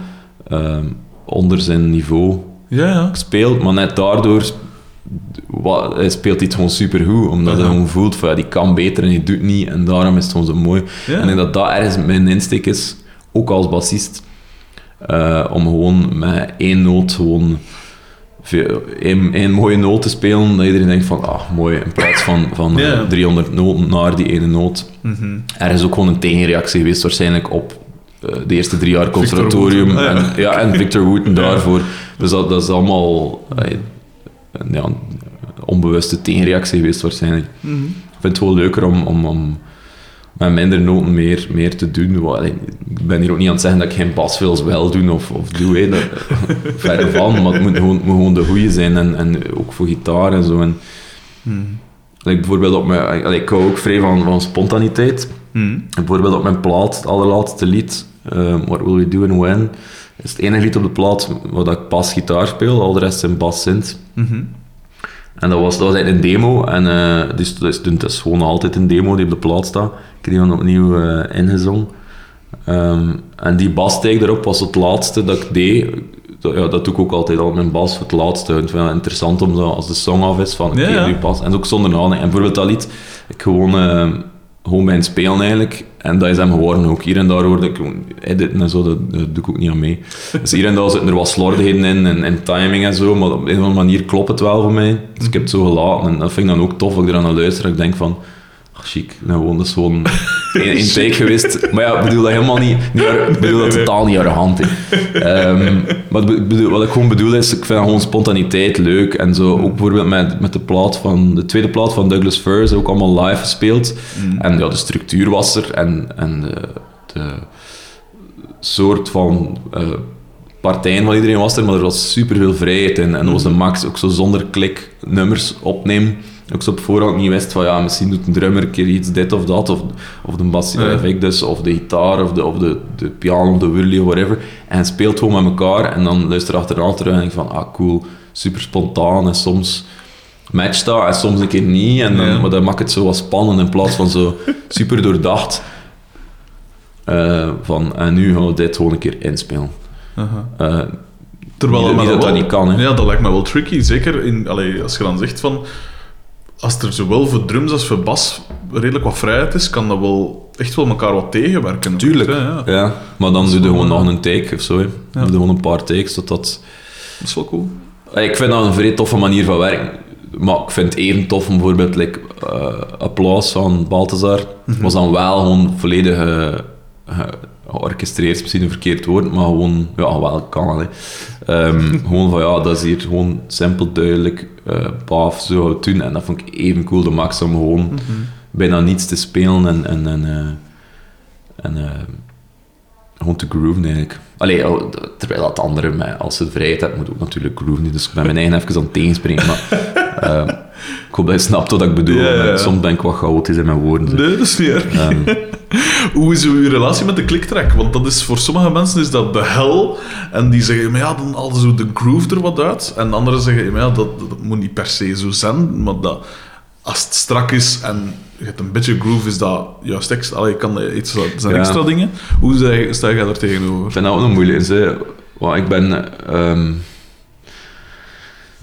S1: ehm, onder zijn niveau
S2: Ja, ja.
S1: speelt. Maar net daardoor wa- hij speelt het gewoon supergoed, omdat hij gewoon voelt van ja, die kan beter en die doet niet. En daarom is het gewoon zo mooi. En ik denk dat dat ergens mijn insteek is, ook als bassist, eh, om gewoon met één noot gewoon één, één mooie noot te spelen, dat iedereen denkt van, ah, mooi, in plaats van, van eh,
S2: Ja.
S1: 300 noten naar die ene noot.
S2: Mhm.
S1: Er is ook gewoon een tegenreactie geweest waarschijnlijk op eh, de eerste drie jaar conservatorium.
S2: Wooten, ah, ja.
S1: en, ja, en Victor Wooten daarvoor. Dus dat, dat is allemaal eh, ja, een onbewuste tegenreactie geweest waarschijnlijk.
S2: Mhm.
S1: Ik vind het wel leuker om, om, om met minder noten meer, meer te doen. Allee, Ik ben hier ook niet aan het zeggen dat ik geen basfills wel doen of, of doe. Hè. Dat, verre van, maar het moet gewoon, moet gewoon de goede zijn. En, en ook voor gitaar en zo. En, like, bijvoorbeeld op mijn, allee, ik hou ook vrij van, van spontaniteit.
S2: Mhm.
S1: Bijvoorbeeld op mijn plaat, het allerlaatste lied, eh, What Will We Do and When, is het enige lied op de plaat waar ik pas gitaar speel, al de rest zijn bas synth.
S2: Mhm.
S1: En dat was, dat was eigenlijk een demo, en dus, dus, dus, dat is gewoon altijd een demo die op de plaat staat. Ik heb die dan opnieuw eh, ingezongen. Ehm, en die bassteek daarop was het laatste dat ik deed. Dat, ja, dat doe ik ook altijd al, mijn bas voor het laatste. Ik vind het wel interessant om zo, als de song af is, van oké,
S2: Ja, ja.
S1: nu pas. En ook zonder nadenken. En bijvoorbeeld dat lied, ik gewoon, eh, gewoon het spelen eigenlijk. En dat is hem geworden ook. Hier en daar hoorde ik editen en zo, dat, dat doe ik ook niet aan mee. Dus hier en daar zitten er wat slordigheden in en, en timing en zo, maar op een of andere manier klopt het wel voor mij. Dus ik heb het zo gelaten en dat vind ik dan ook tof, als ik eraan luister. Dat ik denk van, chic, nou gewoon, dat is gewoon in, in take geweest. Maar ja, ik bedoel dat helemaal niet... ik bedoel dat totaal niet arrogant. Ehm, maar bedoel, wat ik gewoon bedoel is, ik vind gewoon spontaniteit leuk. En zo, ook bijvoorbeeld met, met de plaat van... De tweede plaat van Douglas Furs, ook allemaal live gespeeld. En ja, de structuur was er. En, en de, de soort van... eh, partijen van iedereen was er, maar er was superveel vrijheid in. En dat was de max, ook zo zonder klik nummers opnemen. Ook zo op voorhand niet wist van ja, misschien doet een drummer een keer iets dit of dat, of, of de bas, eh, dus, of de gitaar, of de, of de, de piano, of de of whatever. En speelt gewoon met elkaar en dan luister achteraan terug en denk van ah cool, super spontaan en soms matcht dat en soms een keer niet. En dan. Maar dat maakt het zo wat spannend in plaats van zo super doordacht. Eh, van en nu gaan we dit gewoon een keer inspelen.
S2: Aha.
S1: Eh,
S2: Terwijl
S1: Niet- dat dat
S2: wel-
S1: niet kan, hè.
S2: Ja, dat lijkt me wel tricky. Zeker in, allee, als je dan zegt van... Als er zowel voor drums als voor bas redelijk wat vrijheid is, kan dat wel echt wel elkaar wat tegenwerken.
S1: Tuurlijk.
S2: Hè, ja.
S1: Ja, maar dan doe je gewoon
S2: eh,
S1: nog een take of zo. Hè. Doe je gewoon een paar takes. Dat dat...
S2: Dat is wel cool.
S1: Ik vind dat een vrij toffe manier van werken. Maar ik vind het even tof om bijvoorbeeld like, eh, Applaus van Balthazar. was dan wel gewoon volledig eh, ge- georchestreerd, is misschien een verkeerd woord, maar gewoon, ja, wel kan het. Ehm, gewoon van ja, dat is hier gewoon simpel, duidelijk, paf, zo het doen. En dat vond ik even cool, de max om gewoon bijna niets te spelen en, en, en, eh, en eh, gewoon te grooven eigenlijk. Allee, oh, terwijl dat andere, als ze vrijheid hebt, moet ook natuurlijk grooven. Dus ik ben mijn eigen even aan het tegenspringen. Maar ehm, ik hoop dat je snapt wat ik bedoel.
S2: Ja, ja, ja.
S1: Soms ben ik wat chaotisch in mijn woorden.
S2: Nee, dat is niet erg.
S1: Ehm,
S2: Hoe is uw relatie met de clicktrack? Want dat is, voor sommige mensen is dat de hel. En die zeggen, maar ja, dan halen ze de groove er wat uit. En anderen zeggen, maar ja, dat, dat moet niet per se zo zijn. Maar dat, als het strak is en je hebt een beetje groove, is dat juist extra. Allee, kan iets, zijn
S1: Ja.
S2: extra dingen. Hoe sta jij daar
S1: ik
S2: tegenover?
S1: vind dat ook nog moeilijk. hè. Want ik ben... ehm,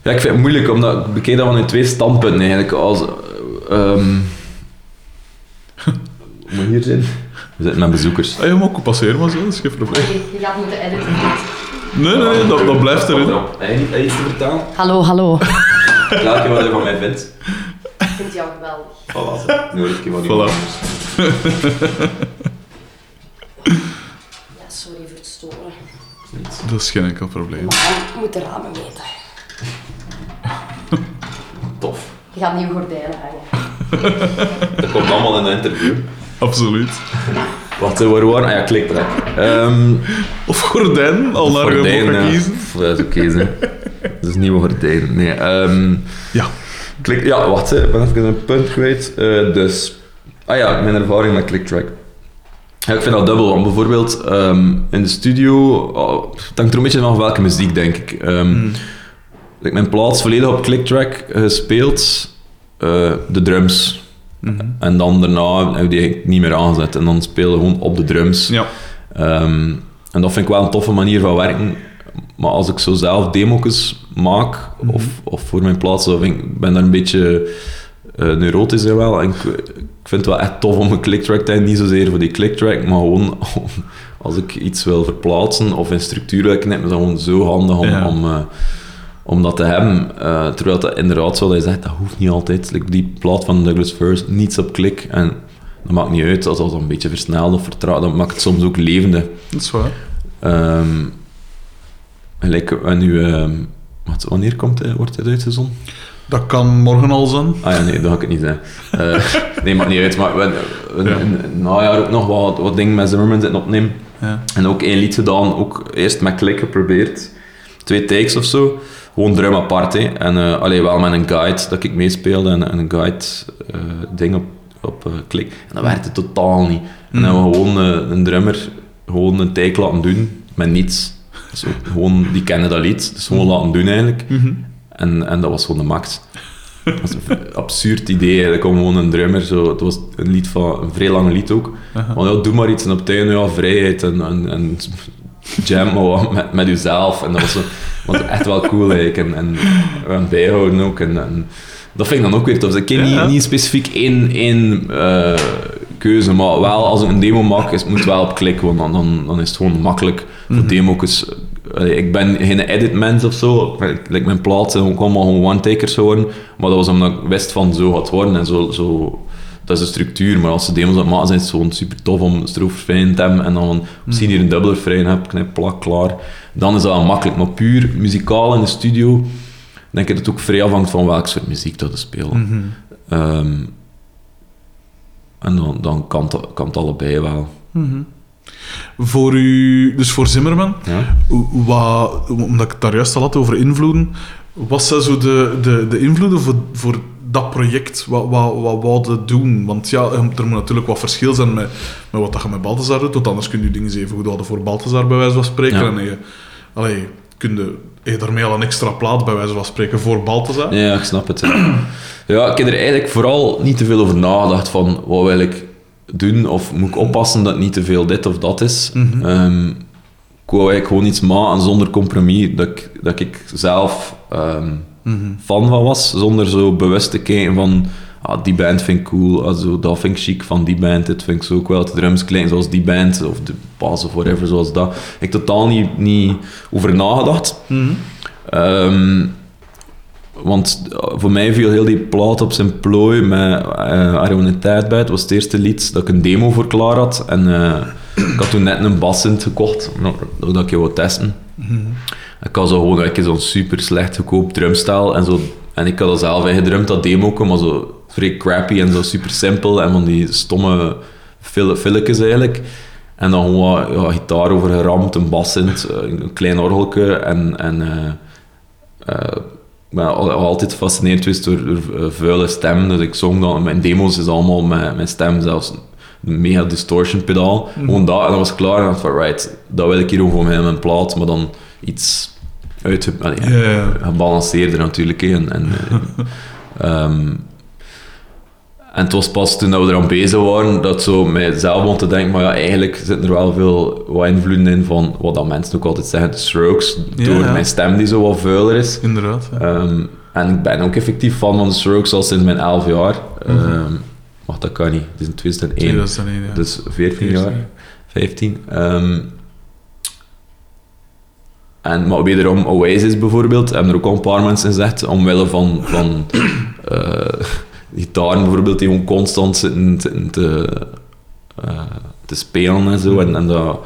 S1: ja, ik vind het moeilijk, omdat ik bekijk dat van in twee standpunten eigenlijk. Als, ehm, moet hier zijn? We zitten met bezoekers.
S2: Ah, je mag ook passeren, maar zo, dat is geen probleem.
S3: Je gaat moeten editen.
S2: Nee, nee, nee, dat, dat blijft erin.
S1: Heb je niet iets te vertellen?
S3: Hallo, hallo.
S1: Laat je wat je van mij vindt.
S3: Ik vind jou geweldig.
S1: Voilà. Nu ik je
S2: Voilà.
S3: Ja, sorry voor het storen.
S2: Dat is geen enkel probleem.
S3: Maar je moet de ramen weten. Gaat nieuwe gordijnen hangen.
S1: Dat komt allemaal in een interview.
S2: Absoluut.
S1: Wacht, hè, waar waren? Ah ja, kliktrek. Ehm
S2: Of gordijn, al naar je
S1: gordijn,
S2: mogen
S1: ja.
S2: kiezen.
S1: Dat is oké, hè. Dat is nieuwe gordijn. Nee, ehm
S2: Ja.
S1: klik, ja, wacht, hè. ik ben even een punt kwijt. Eh, dus, ah ja, mijn ervaring met ClickTrack. Ja, ik vind dat dubbel, want bijvoorbeeld ehm, in de studio, oh, het hangt er een beetje vanaf welke muziek, denk ik. Ehm like mijn plaats volledig op ClickTrack gespeeld, eh, de drums. En dan daarna heb ik die niet meer aangezet. En dan spelen we gewoon op de drums.
S2: Ja.
S1: Ehm, en dat vind ik wel een toffe manier van werken. Maar als ik zo zelf demo's maak, of, of voor mijn plaats, dan vind ik ik ben daar een beetje eh, neurotisch in wel. En ik, ik vind het wel echt tof om een clicktrack te hebben. Niet zozeer voor die clicktrack, maar gewoon om- als ik iets wil verplaatsen of in structuur wil knippen, is dat gewoon zo handig om,
S2: Ja.
S1: om, eh, om dat te hebben. Eh, terwijl dat inderdaad, zoals je zegt, dat hoeft niet altijd. Like die plaat van Douglas First, niets op klik. En dat maakt niet uit als dat een beetje versneld of vertraagd. Dat maakt het soms ook levendig.
S2: Dat is waar.
S1: Ehm gelijk, en nu, ehm, wat, wanneer komt hij, wordt het uitgezonden?
S2: Dat kan morgen al zijn.
S1: Ah ja, nee, dat ga ik het niet zijn. Eh, nee, maakt niet uit. Maar we we-
S2: Ja.
S1: in het najaar ook nog wat, wat dingen met Zimmerman zitten opnemen.
S2: Ja.
S1: En ook één lied gedaan, ook eerst met klik geprobeerd. Twee takes of zo. Gewoon drum apart, hè. En uh, alleen wel met een guide dat ik meespeelde en, en een guide eh, ding op, op eh, klik. En dat werkte totaal niet. En dan hebben we gewoon eh, een drummer gewoon een take laten doen met niets. Dus ook gewoon, die kennen dat lied, dus gewoon laten doen eigenlijk. En, en dat was gewoon de max. Dat was een absurd idee eigenlijk om gewoon een drummer zo... Het was een lied van... Een vrij lang lied ook. Want ja, doe maar iets en op einde, ja, vrijheid en, en, en jam maar met, met jezelf. En dat was, zo, was echt wel cool eigenlijk. En, en, en bijhouden ook. En, en dat vind ik dan ook weer tof. Ik ken niet, niet specifiek één, één eh, keuze, maar wel als ik een demo maak, is, het moet wel op klik, want dan, dan, dan is het gewoon makkelijk voor demo's. Allee, Ik ben geen edit-mens of zo. Like mijn plaat zijn ook allemaal gewoon one-takers geworden. Maar dat was omdat ik wist van zo gaat worden en zo, zo, dat dat is de structuur, maar als ze demos aan het maken zijn, is het gewoon super tof om stroofrefrein te hebben en dan van, misschien hier een dubbele refrein heb, knip, plak, klaar. Dan is dat makkelijk, maar puur muzikaal in de studio, denk ik dat het ook vrij afhangt van welk soort muziek dat we spelen. Ehm, en dan, dan kan, het, kan het allebei wel.
S2: Voor u, dus voor Zimmerman,
S1: Ja?
S2: wat, omdat ik het daar juist al had over invloeden, wat zijn zo de, de, de invloeden voor, voor dat project? Wat, wat, wat doen? Want ja, er moet natuurlijk wat verschil zijn met, met wat dat je met Balthazar doet, want anders kun je dingen even goed houden voor Balthazar, bij wijze van spreken.
S1: Ja.
S2: En je, allee, kun je, daarmee al een extra plaat, bij wijze van spreken, voor Balthazar.
S1: Ja, ik snap het. Ja. ja, ik heb er eigenlijk vooral niet te veel over nagedacht van wat wil ik doen of moet ik oppassen dat het niet te veel dit of dat is. Ehm, ik wou eigenlijk gewoon iets maken zonder compromis, dat ik, dat ik zelf ehm, fan van was, zonder zo bewust te kijken van ah, die band vind ik cool, ah, zo, dat vind ik chic van die band, dit vind ik zo ook wel, de drums klinken zoals die band, of de bass of whatever, zoals dat. Ik totaal niet, niet over nagedacht. Ehm, want eh, voor mij viel heel die plaat op zijn plooi met uh, Tijd bij. Het was het eerste lied dat ik een demo voor klaar had. En eh, ik had toen net een bassint gekocht, nou, dat ik je wou testen. Ik had zo gewoon ik zo'n super slecht goedkoop drumstel en zo. En ik had dat zelf ingedrumd, dat demo, maar zo vrij crappy en zo super simpel. En van die stomme fil- filletjes eigenlijk. En dan gewoon wat, ja, gitaar over geramd, een bassint, eh, een klein orgelke en... en ik ben al- altijd gefascineerd geweest door, door vuile stem. Dus ik zong dan, mijn demos is allemaal met mijn stem, zelfs een mega distortion pedaal. Gewoon dat, en dat was klaar. En ik dacht van, right, dat wil ik hier gewoon voor mij in mijn plaat, maar dan iets uit, gebalanceerder natuurlijk. En, en, eh, ehm, en het was pas toen we eraan bezig waren, dat zo mijzelf begon te denken, maar ja, eigenlijk zitten er wel veel wat invloeden in van wat dat mensen ook altijd zeggen, de strokes,
S2: Ja,
S1: door
S2: ja.
S1: mijn stem die zo wat vuiler is.
S2: Inderdaad. ja.
S1: Ehm, en ik ben ook effectief fan van de Strokes al sinds mijn 11 jaar. Ehm wacht, dat kan niet. Het is in 2001.
S2: 2001, ja.
S1: Dus 14
S2: 14.
S1: jaar. 15. Ehm, en, maar wederom, Oasis bijvoorbeeld, hebben er ook al een paar mensen gezegd, omwille van, van eh, gitaren bijvoorbeeld, die gewoon constant zitten, zitten te, eh, te spelen en zo. En, en dat...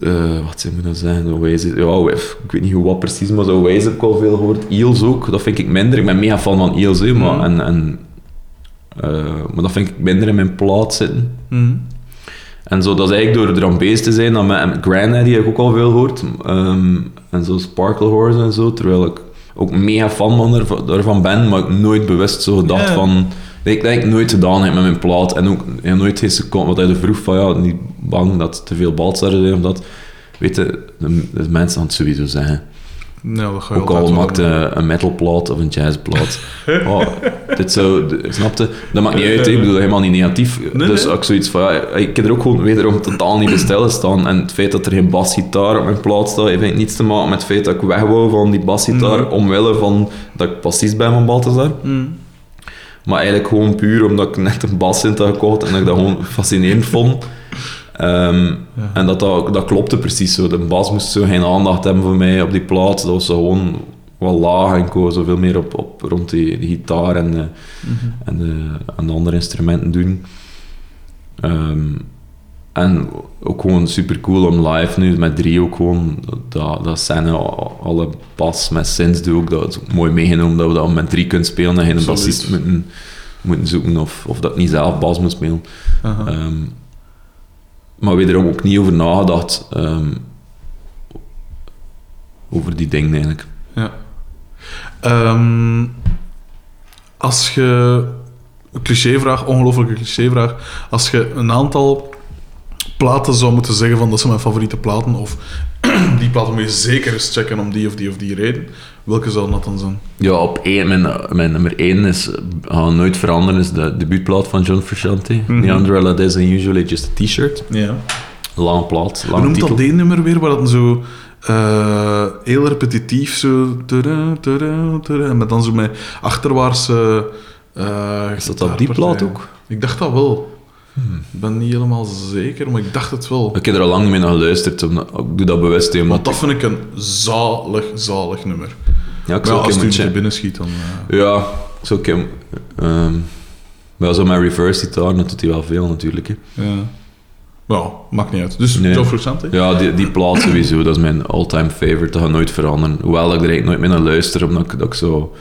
S1: eh, wat nou zeggen? Oasis, ja, ik weet niet hoe wat precies, maar zo Oasis heb ik al veel gehoord. Eels ook, dat vind ik minder. Ik ben mega fan van Eels, hè, maar,
S2: Mhm.
S1: en, en, maar dat vind ik minder in mijn plaat zitten.
S2: Mhm.
S1: En zo, dat is eigenlijk door er aan bezig te zijn, dan met Granddaddy heb ik ook al veel gehoord. Ehm, en zo Sparkle Horse en zo, terwijl ik ook mega fan van ervan, daarvan ben, maar ik nooit bewust zo gedacht van... Ik denk dat ik nooit gedaan heb met mijn plaat. En ook ja, nooit geen seconde, wat hij er vroeg van, ja, niet bang dat te veel balzaren zijn of dat. Weet je, de, de mensen gaan het sowieso zeggen.
S2: Je
S1: Ook al
S2: wel
S1: maakt
S2: doen.
S1: een, een metalplaat of een jazzplaat. oh, dit zou, d- snapte? Dat maakt niet uit, hè. ik bedoel helemaal niet negatief.
S2: Nee,
S1: dus
S2: nee.
S1: ook zoiets van, ja, ik heb er ook gewoon wederom totaal niet bij stilgestaan. En het feit dat er geen basgitaar op mijn plaat staat, heeft niets te maken met het feit dat ik weg wou van die basgitaar,
S2: Nee.
S1: omwille van dat ik bassist ben van Balthazar.
S2: Mhm.
S1: Maar eigenlijk gewoon puur omdat ik net een bassint had gekocht en dat ik dat gewoon fascinerend vond. Ehm, En dat, dat, dat klopte precies zo. De bas moest zo geen aandacht hebben voor mij op die plaat. Dat was zo gewoon wel laag en ik zoveel meer op, op, rond die, die gitaar en, de, en, de, en de andere instrumenten doen. Ehm, en ook gewoon super cool om live nu met drie ook gewoon dat, dat scène, alle bas met synths doe ook, dat is ook mooi meegenomen dat we dat met drie kunnen spelen en geen bassist moeten, moeten zoeken of, of dat niet zelf bas moet spelen. Maar wederom ook niet over nagedacht ehm, over die dingen eigenlijk.
S2: Ja. Ehm, als je... Clichévraag, ongelooflijke clichévraag. Als je een aantal platen zou moeten zeggen van dat zijn mijn favoriete platen, of die platen moet je zeker eens checken om die of die of die reden, welke zou dat dan zijn?
S1: Ja, op één, mijn, mijn nummer één is, nooit veranderen, is de debuutplaat van John Frusciante.
S2: Mhm.
S1: The Umbrella Is Usually Just a T-shirt.
S2: Ja.
S1: Lange plaat, lange
S2: noemt dat die nummer weer, waar dat zo eh, heel repetitief zo... tada, tada, tada, en met dan zo met achterwaartse... eh,
S1: Is dat op die plaat ook?
S2: Ik dacht dat wel. Ik ben niet helemaal zeker, maar ik dacht het wel.
S1: Ik heb er al lang niet meer naar geluisterd, ik doe dat bewust. hè,
S2: Want dat vind ik een zalig, zalig nummer.
S1: ja, ik zou
S2: ja, als het
S1: moeten
S2: binnen schiet, dan... eh,
S1: Ja, ik zou een keer, ehm, Maar zo met reverse gitaar, dat doet hij wel veel natuurlijk. Hè.
S2: Ja. Ja, maakt niet uit. Dus
S1: Nee.
S2: Joe Frusciante?
S1: Ja, die, die plaat sowieso, dat is mijn all-time favorite, dat gaat nooit veranderen. Hoewel ik er eigenlijk nooit meer naar luister, omdat ik, dat ik zo...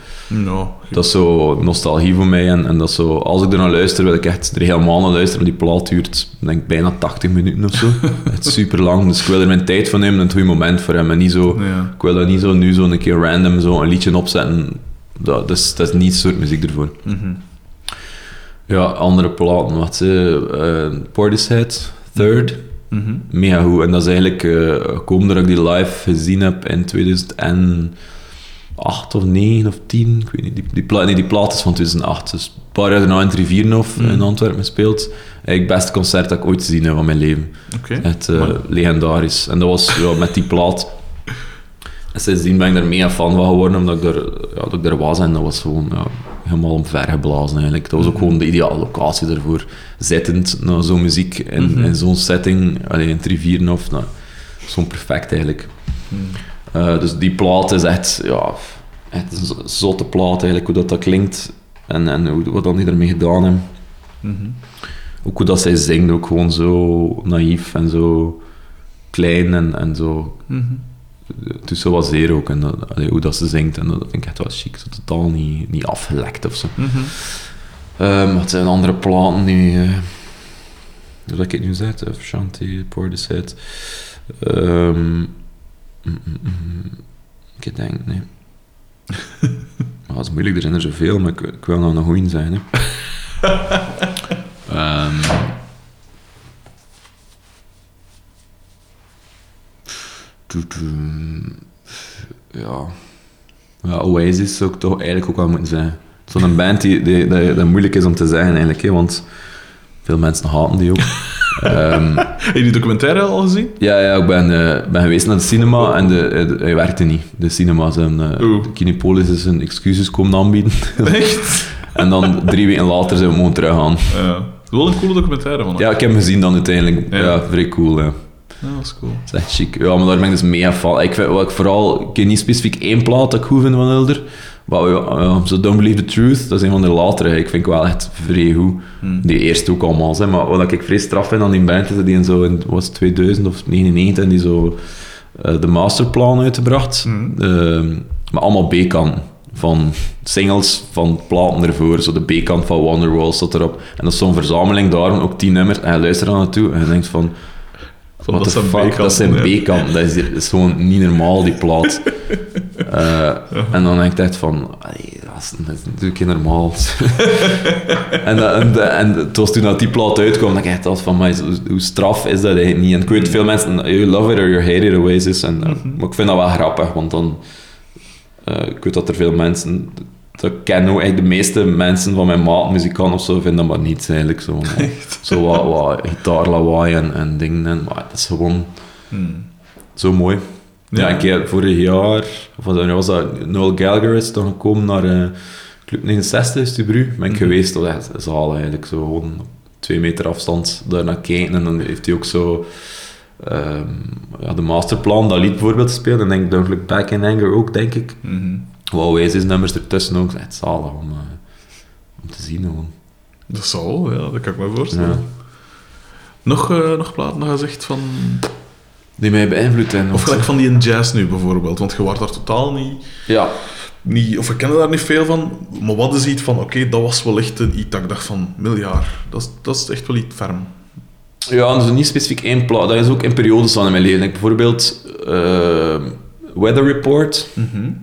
S1: Dat is zo nostalgie voor mij en, en dat is zo... Als ik er naar luister, wil ik echt er helemaal naar luisteren. Die plaat duurt, denk ik, bijna 80 minuten of zo. echt super lang, dus ik wil er mijn tijd van nemen en het goede moment voor hem. En niet zo...
S2: ja.
S1: Ik wil dat niet zo nu zo een keer random zo een liedje opzetten. Dat, dat, is, dat is niet het soort muziek ervoor.
S2: Mhm.
S1: Ja, andere platen, wat ze... Uh, Portishead, Third,
S2: Mhm.
S1: mega goed. En dat is eigenlijk eh, gekomen doordat ik die live gezien heb in 2008 of 9 of 10. Ik weet niet, die, die, pla nee, die plaat is van 2008. Dus een paar jaar daarna in Triviernof
S2: Mm.
S1: in Antwerpen gespeeld. Eigenlijk het beste concert dat ik ooit gezien heb van mijn leven. Echt eh, legendarisch. En dat was ja, met die plaat. En sindsdien ben ik er mega fan van geworden, omdat ik er, ja, dat ik er was. En dat was gewoon ja, helemaal omvergeblazen eigenlijk. Dat was ook gewoon de ideale locatie daarvoor. Zittend naar zo'n muziek in,
S2: Mhm.
S1: zo'n setting, alleen in Trivieren of nou, zo'n perfect eigenlijk.
S2: Mhm.
S1: Eh, dus die plaat is echt, ja, echt een zotte plaat eigenlijk, hoe dat, dat klinkt. En, en hoe, wat dan die ermee gedaan hebben.
S2: Mhm.
S1: Ook hoe dat zij zingt, ook gewoon zo naïef en zo klein en, en zo.
S2: Mhm.
S1: Het is zo wat zeer ook, en dat, allee, hoe dat ze zingt, en dat vind ik echt wel chic. Zo totaal niet, niet afgelekt of zo. Wat zijn andere platen die... eh hoe dat ik het nu zeg, uh, Shanti, Portishead. Ehm mm, mm, mm, ik denk, nee. Maar dat is moeilijk, er zijn er zoveel, maar ik, ik wil nou een goeie zijn. Hè. Ehm Toe, toe. Ja. ja, Oasis zou ik toch eigenlijk ook wel moeten zijn. Zo'n band die, die, die, dat moeilijk is om te zeggen eigenlijk, hè, want veel mensen haten die ook. Ehm,
S2: Heb je die documentaire al gezien?
S1: ja, ja, ik ben, eh, ben geweest naar de cinema en de, de- hij werkte niet. De cinema zijn, eh de Kinepolis is een excuses komen aanbieden.
S2: Echt?
S1: en dan drie weken later zijn we gewoon teruggaan.
S2: Ja. Wel een coole documentaire van hem.
S1: Ja, ik heb hem gezien dan uiteindelijk.
S2: Ja.
S1: Ja, vrij cool, ja.
S2: Dat is cool.
S1: Dat is echt chic. Ja, maar daar ben ik dus mee van. Ik vind wat ik vooral, ik ken niet specifiek één plaat dat ik goed vind van Hilder. Maar ja, so Don't Believe the Truth, dat is een van de latere. Ik vind ik wel echt vrij goed.
S2: Hmm.
S1: Die eerste ook allemaal, zeg. maar wat ik vrij straf vind aan die band is dat die in zo in was het 2000 of 99 en die zo eh, de masterplan uitgebracht.
S2: Hmm.
S1: Ehm, maar allemaal B-kanten van singles van platen ervoor. Zo de B-kant van Wonderwall staat erop. En dat is zo'n verzameling daarom, ook tien nummers. En je luistert daar naartoe en je denkt van... What
S2: dat
S1: fuck, dat zijn. B-kanten. Dat is, dat is gewoon niet normaal, die plaat. Eh, en dan denk ik echt van, allee, dat is, dat is natuurlijk niet normaal. en, dat- en, en het was toen dat die plaat uitkwam, dat ik echt dacht van, maar hoe, straf is dat eigenlijk niet? En ik weet veel mensen, you love it or you hate it, Oasis. En, eh,
S2: Mhm.
S1: Maar ik vind dat wel grappig, want dan... eh, ik weet dat er veel mensen... Dat ik ken ook eigenlijk de meeste mensen van mijn maat, muzikant of zo, vinden dat maar niets eigenlijk. Zo, zo wat, wat gitaarlawaai en, en dingen. En, maar dat is gewoon
S2: Hmm.
S1: zo mooi. Ja,
S2: Ja.
S1: een keer vorig jaar, of wat was dat, Noel Gallagher is dan gekomen naar eh, Club 69 is Bru. Ben ik
S2: Mhm.
S1: geweest, dat echt zaal eigenlijk. Zo gewoon op twee meter afstand daar naar kijken. En dan heeft hij ook zo ehm, ja, de masterplan, dat lied bijvoorbeeld gespeeld. En denk ik Don't Look Back in Anger ook, denk ik.
S2: Mhm.
S1: Wow, Oasis nummers ertussen ook. Echt zalig om, eh, om te zien gewoon.
S2: Dat zal, ja, dat kan ik me voorstellen.
S1: Ja.
S2: Nog, eh, nog platen dat zegt van...
S1: Die mij beïnvloed en
S2: Of gelijk van die in jazz nu bijvoorbeeld, want je wordt daar totaal niet...
S1: Ja,
S2: niet of we kennen daar niet veel van, maar wat is iets van, oké, dat was wel echt een iets dat ik dacht van, miljard, dat is, dat is echt wel iets ferm.
S1: Ja, dus niet specifiek één plaat. Dat is ook in periodes van in mijn leven. Like bijvoorbeeld eh, Weather Report,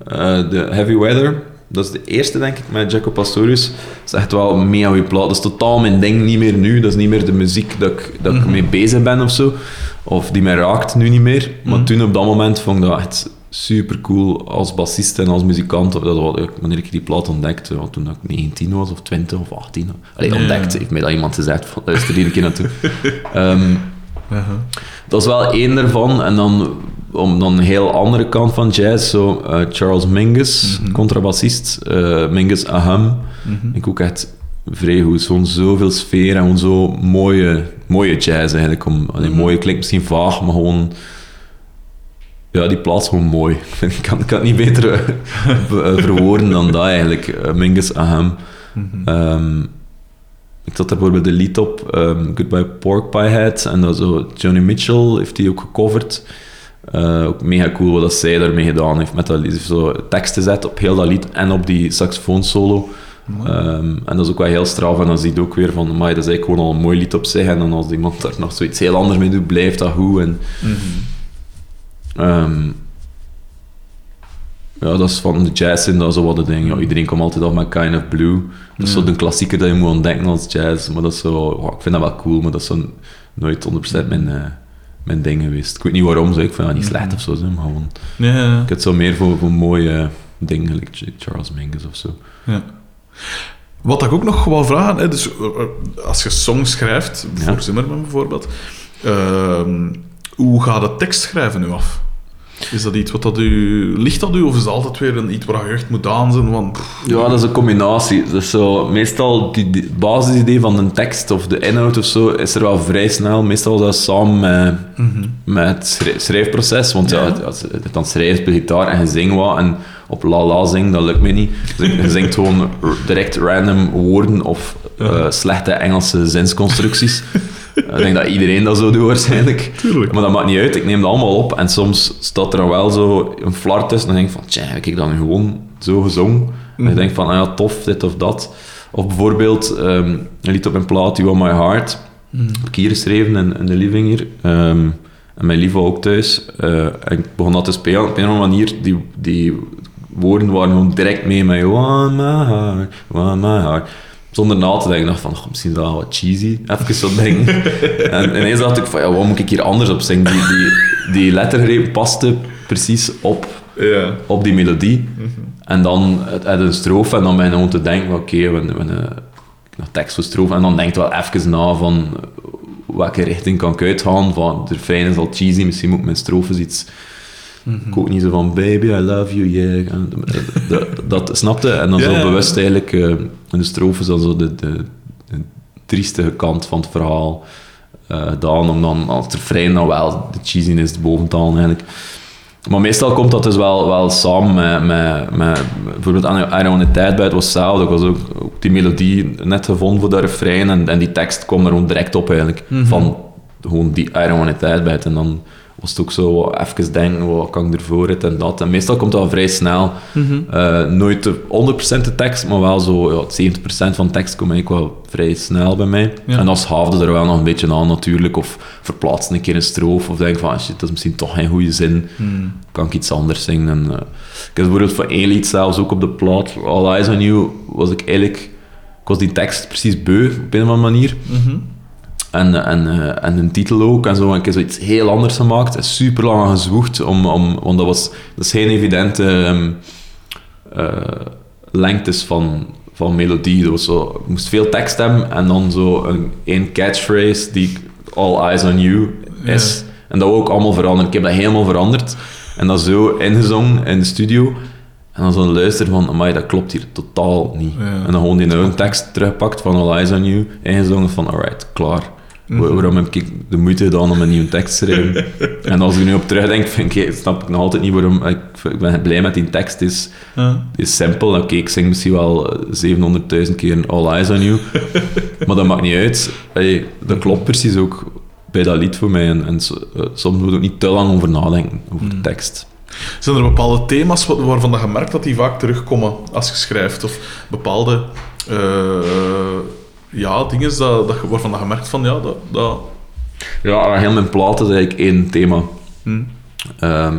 S1: eh, de Heavy Weather. Dat is de eerste, denk ik, met Jaco Pastorius. Dat is echt wel een mega plaat. Dat is totaal mijn ding, niet meer nu. Dat is niet meer de muziek dat ik, dat ik mee bezig ben of zo. Of die mij raakt, nu niet meer. Maar
S2: Mhm.
S1: toen, op dat moment, vond ik dat echt super cool als bassist en als muzikant. Dat was, wanneer ik die plaat ontdekte, want toen ik 19 was, of 20 of 18. Allee,
S2: Ja.
S1: ontdekt, heeft mij dat iemand gezegd. Van, luister hier een keer naartoe. Ehm, dat is wel één daarvan. En dan, om dan een heel andere kant van jazz, zo eh, Charles Mingus,
S2: Mhm.
S1: contrabassist. eh, Mingus Aham. Ik ook echt vrij goed. Zo'n zoveel sfeer en gewoon zo mooie, mooie jazz eigenlijk. Om, allee,
S2: Mhm.
S1: Mooie klinkt misschien vaag, maar gewoon... Ja, die plaats gewoon mooi. Ik kan, ik kan het niet beter eh, verwoorden dan dat eigenlijk. Mingus Aham.
S2: Mhm.
S1: Ehm, ik zat er bijvoorbeeld een lied op, ehm, Goodbye Pork Pie Head, en dat zo Johnny Mitchell heeft die ook gecoverd. Eh, ook mega cool wat dat zij daarmee gedaan heeft met dat lied. Zo teksten zet op heel dat lied en op die saxofoonsolo. Ehm, en dat is ook wel heel straf. En dan zie je ook weer van, amai, dat is eigenlijk gewoon al een mooi lied op zich. En dan als iemand daar nog zoiets heel anders mee doet, blijft dat goed. En, Ehm, ja, dat is van de jazz en dat is zo wat de ding. Ja, iedereen komt altijd af met Kind of Blue. Dat is zo de klassieker dat je moet ontdekken als jazz. Maar dat is zo, ik vind dat wel cool, maar dat is zo nooit 100% mijn, eh, mijn ding geweest. Ik weet niet waarom, zo. ik vind dat niet slecht of zo. zo, maar gewoon,
S2: Ja, ja,
S1: ik heb zo meer voor, voor mooie dingen, like Charles Mingus of zo.
S2: ja. Wat ik ook nog wil vragen, hè, dus, eh, eh, als je songs schrijft, voor Zimmerman bijvoorbeeld, ehm, hoe gaat het tekst schrijven nu af? Is dat iets wat dat u, ligt dat u, of is dat altijd weer een, iets waar je echt moet van... pff,
S1: Ja, dat is een combinatie. Dus zo, meestal die, basisidee van een tekst of de inhoud of zo is er wel vrij snel. Meestal is dat samen met, met het schrij- schrijfproces. Want ja, als je dan schrijft op de gitaar en je zingt wat en op la la zing, dat lukt me niet. Dus je zingt gewoon direct random woorden of eh, slechte Engelse zinsconstructies. Ik denk dat iedereen dat zo doet waarschijnlijk.
S2: Tuurlijk.
S1: Maar dat maakt niet uit, ik neem dat allemaal op en soms staat er dan wel zo een flar tussen en dan denk ik van, tja, heb ik dan gewoon zo gezongen? En ik denk van, ah ja, tof, dit of dat. Of bijvoorbeeld ehm, een lied op mijn plaat, You On My Heart, heb ik hier geschreven in, in de living hier. Ehm, en mijn was ook thuis. Eh, en ik begon dat te spelen. Op een of andere manier, die, die woorden waren gewoon direct mee met You On My Heart, My Heart. Zonder na te denken, dacht van, misschien is dat wel wat cheesy. Even zo denken. en ineens dacht ik van, ja, wat moet ik hier anders op zingen? Die, die, die lettergreep paste precies op,
S2: Ja.
S1: op die melodie. En dan het, het een strofe en dan ben je gewoon te denken, oké, we hebben nog tekst voor strofe. En dan denk je wel even na van, welke richting kan ik uitgaan? Van, de refrein is al cheesy, misschien moet ik mijn strofes iets... Ik ook niet zo van, baby, I love you, yeah. En Dat, dat, dat snapte. En dan zo bewust eigenlijk, eh, in de strofes, dan zo de, de, de triestige kant van het verhaal gedaan, om dan als het refrein dan wel de cheesiness boven te halen eigenlijk. Maar meestal komt dat dus wel, wel samen met, met, met bijvoorbeeld Aeroniteit bij het was hetzelfde. Ik was ook, ook die melodie net gevonden voor dat refrein en, en die tekst kwam er gewoon direct op eigenlijk. Van gewoon die Aeroniteit bij het. En dan was het ook zo even denken, wat kan ik ervoor, dit en dat. En meestal komt dat vrij snel. Eh, nooit de 100% de tekst, maar wel zo ja, 70% van de tekst komt eigenlijk wel vrij snel bij mij.
S2: Ja.
S1: En dan schaafde er wel nog een beetje aan natuurlijk, of verplaatst een keer een stroof, of denk van, shit, dat is misschien toch geen goede zin, kan ik iets anders zingen. En, eh, ik heb bijvoorbeeld voor één lied zelfs ook op de plaat, All Eyes On You, was ik eigenlijk, ik was die tekst precies beu, op een of andere manier. En, en, eh, en een titel ook en zo. En ik heb zoiets heel anders gemaakt. En super lang gezwoegd, om, om, want dat, was, dat is geen evidente ehm, eh, lengtes van, van melodie. Dat was zo, ik moest veel tekst hebben en dan zo een één catchphrase die All Eyes on You is. En dat ik allemaal veranderen. Ik heb dat helemaal veranderd. En dat zo ingezongen in de studio. En dan zo'n luister van, amai, dat klopt hier totaal niet.
S2: Ja.
S1: En dan gewoon die oude tekst terugpakt van All Eyes on You, ingezongen van, alright, klaar. Wa- Waarom heb ik de moeite gedaan om een nieuwe tekst te schrijven? en als ik nu op terugdenk, vind ik, snap ik nog altijd niet waarom. Ik, ik ben blij met die tekst, die is, is simpel. Oké, ik zing misschien wel eh, 700.000 keer All Eyes on You, maar dat maakt niet uit. Dat klopt precies ook bij dat lied voor mij. En, en so- eh, soms moet ik ook niet te lang over nadenken, over de tekst.
S2: Zijn er bepaalde thema's waarvan dat je merkt dat die vaak terugkomen als je schrijft? Of bepaalde eh, ja, dingen dat, dat, je- waarvan dat je merkt van ja, dat... dat
S1: Ja, heel mijn plaat is eigenlijk één thema.
S2: hm.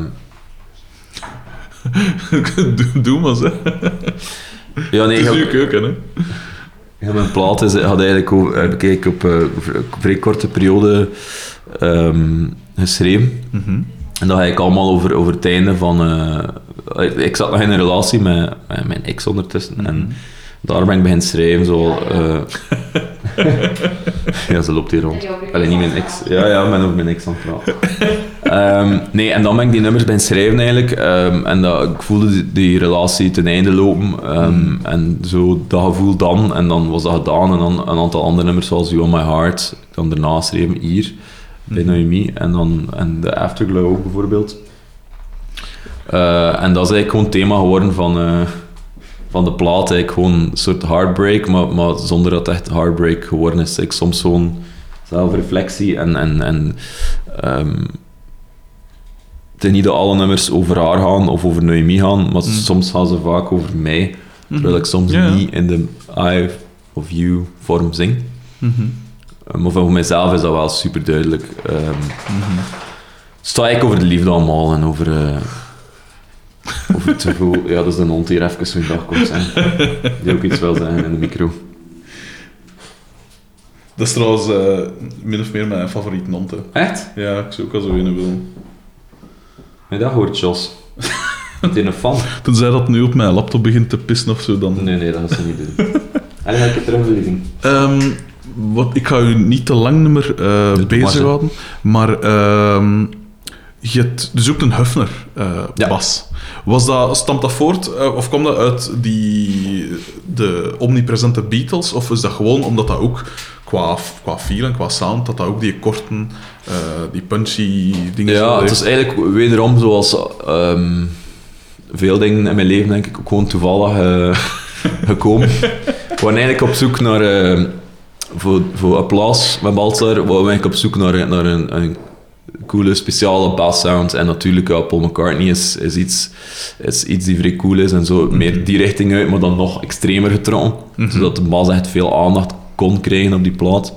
S2: Doe, doe maar, hè.
S1: ja, nee,
S2: Het is
S1: heel-
S2: keuken, hè.
S1: Ja, mijn plaat is, had eigenlijk heb ik eigenlijk op eh, v- vrij korte periode ehm, geschreven. En dat ga ik allemaal over, over het einde van... eh, ik zat nog in een relatie met, met mijn ex ondertussen. En daar ben ik beginnen schrijven. Zo, eh, ja, ze loopt hier rond. Alleen niet mijn ex. Ja, ja, ik ben over mijn ex aan het praten. Ehm, nee, en dan ben ik die nummers beginnen schrijven eigenlijk. Ehm, en dat, ik voelde die, die relatie ten einde lopen. Ehm, En zo dat gevoel dan. En dan was dat gedaan. En dan een aantal andere nummers zoals You On My Heart. Dan daarna schreven hier. Bij Noemi. En dan en de Afterglow ook bijvoorbeeld. Eh, en dat is eigenlijk gewoon het thema geworden van, eh, van de plaat eigenlijk gewoon een soort heartbreak, maar, maar zonder dat het echt heartbreak geworden is. Ik soms zo'n zelfreflectie en, en, en ehm, het is niet dat alle nummers over haar gaan of over Noemi gaan, maar soms gaan ze vaak over mij, terwijl ik soms niet in de I of you vorm zing.
S2: Mhm.
S1: Eh, Maar voor mijzelf is dat wel super duidelijk. Ehm Het staat eigenlijk over de liefde allemaal en over. eh, over te veel. Ja, dat is de hond die hier even zo'n dag komt zijn. Die ook iets wil zeggen in de micro.
S2: Dat is trouwens eh, min of meer mijn favoriete hond. hè.
S1: Echt?
S2: Ja, ik zou ook al zo een willen.
S1: Maar dat hoort Jos. Het is een fan.
S2: Tenzij dat nu op mijn laptop begint te pissen of zo, dan...
S1: Nee, nee, dat gaat ze niet doen. En het terug living.
S2: Ehm, wat, ik ga u niet te lang niet meer eh, bezighouden, maar ehm, je, zoekt een Huffner eh,
S1: Ja.
S2: bas. Was dat, stamt dat voort, eh, of kwam dat uit die, de omnipresente Beatles, of is dat gewoon omdat dat ook qua, qua feel en qua sound, dat dat ook die korten, eh, die punchy dingen
S1: Ja, het is eigenlijk wederom zoals ehm, veel dingen in mijn leven, denk ik, ook gewoon toevallig gekomen. Ik was eigenlijk op zoek naar, voor, voor applaus met Baltzar, waren we eigenlijk op zoek naar, naar een, een coole, speciale basssound. En natuurlijk, ja, Paul McCartney is, is, iets, is iets die vrij cool is en zo meer die richting uit, maar dan nog extremer getrokken. Zodat de bas echt veel aandacht kon krijgen op die plaat.